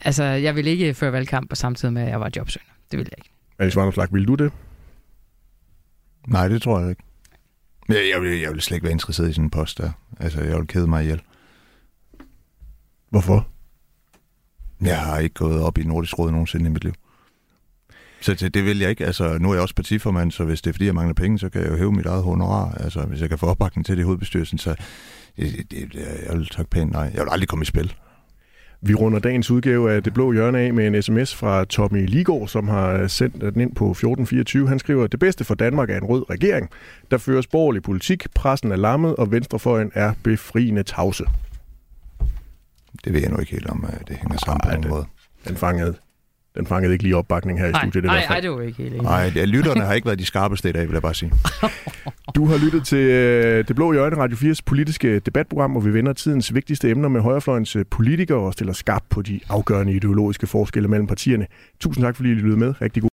Altså, jeg vil ikke føre valgkamp samtidig med, at jeg var jobsøgende. Det vil jeg ikke. Alex Vanderslag, vil du det? Nej, det tror jeg ikke. Men Jeg, jeg, vil, jeg vil slet ikke være interesseret i sådan en post der. Altså, jeg vil kede mig ihjel. Hvorfor? Jeg har ikke gået op i Nordisk Råd nogensinde i mit liv. Så det, det vil jeg ikke. Altså, nu er jeg også partiformand, så hvis det er fordi, jeg mangler penge, så kan jeg jo hæve mit eget honorar. Altså, hvis jeg kan få opbakning til det i hovedbestyrelsen, så det, det, jeg vil takke pænt nej. Jeg vil aldrig komme i spil. Vi runder dagens udgave af Det Blå Hjørne af med en sms fra Tommy Ligård, som har sendt den ind på 1424. Han skriver, det bedste for Danmark er en rød regering. Der føres borgerlig politik, pressen er lammet, og venstrefløjen er befriende tavse. Det ved jeg nu ikke helt om, det hænger sammen Ej, på det- måde. Den fangede Den fangede ikke lige opbakning her i studiet nej, nej, det var ikke helt enig. Nej, lytterne har ikke været de skarpeste i dag, vil jeg bare sige. <laughs> Du har lyttet til øh, Det Blå i Øjne, Radio 4's politiske debatprogram, hvor vi vender tidens vigtigste emner med højrefløjens øh, politikere og stiller skarpt på de afgørende ideologiske forskelle mellem partierne. Tusind tak, fordi I lyttede med. Rigtig god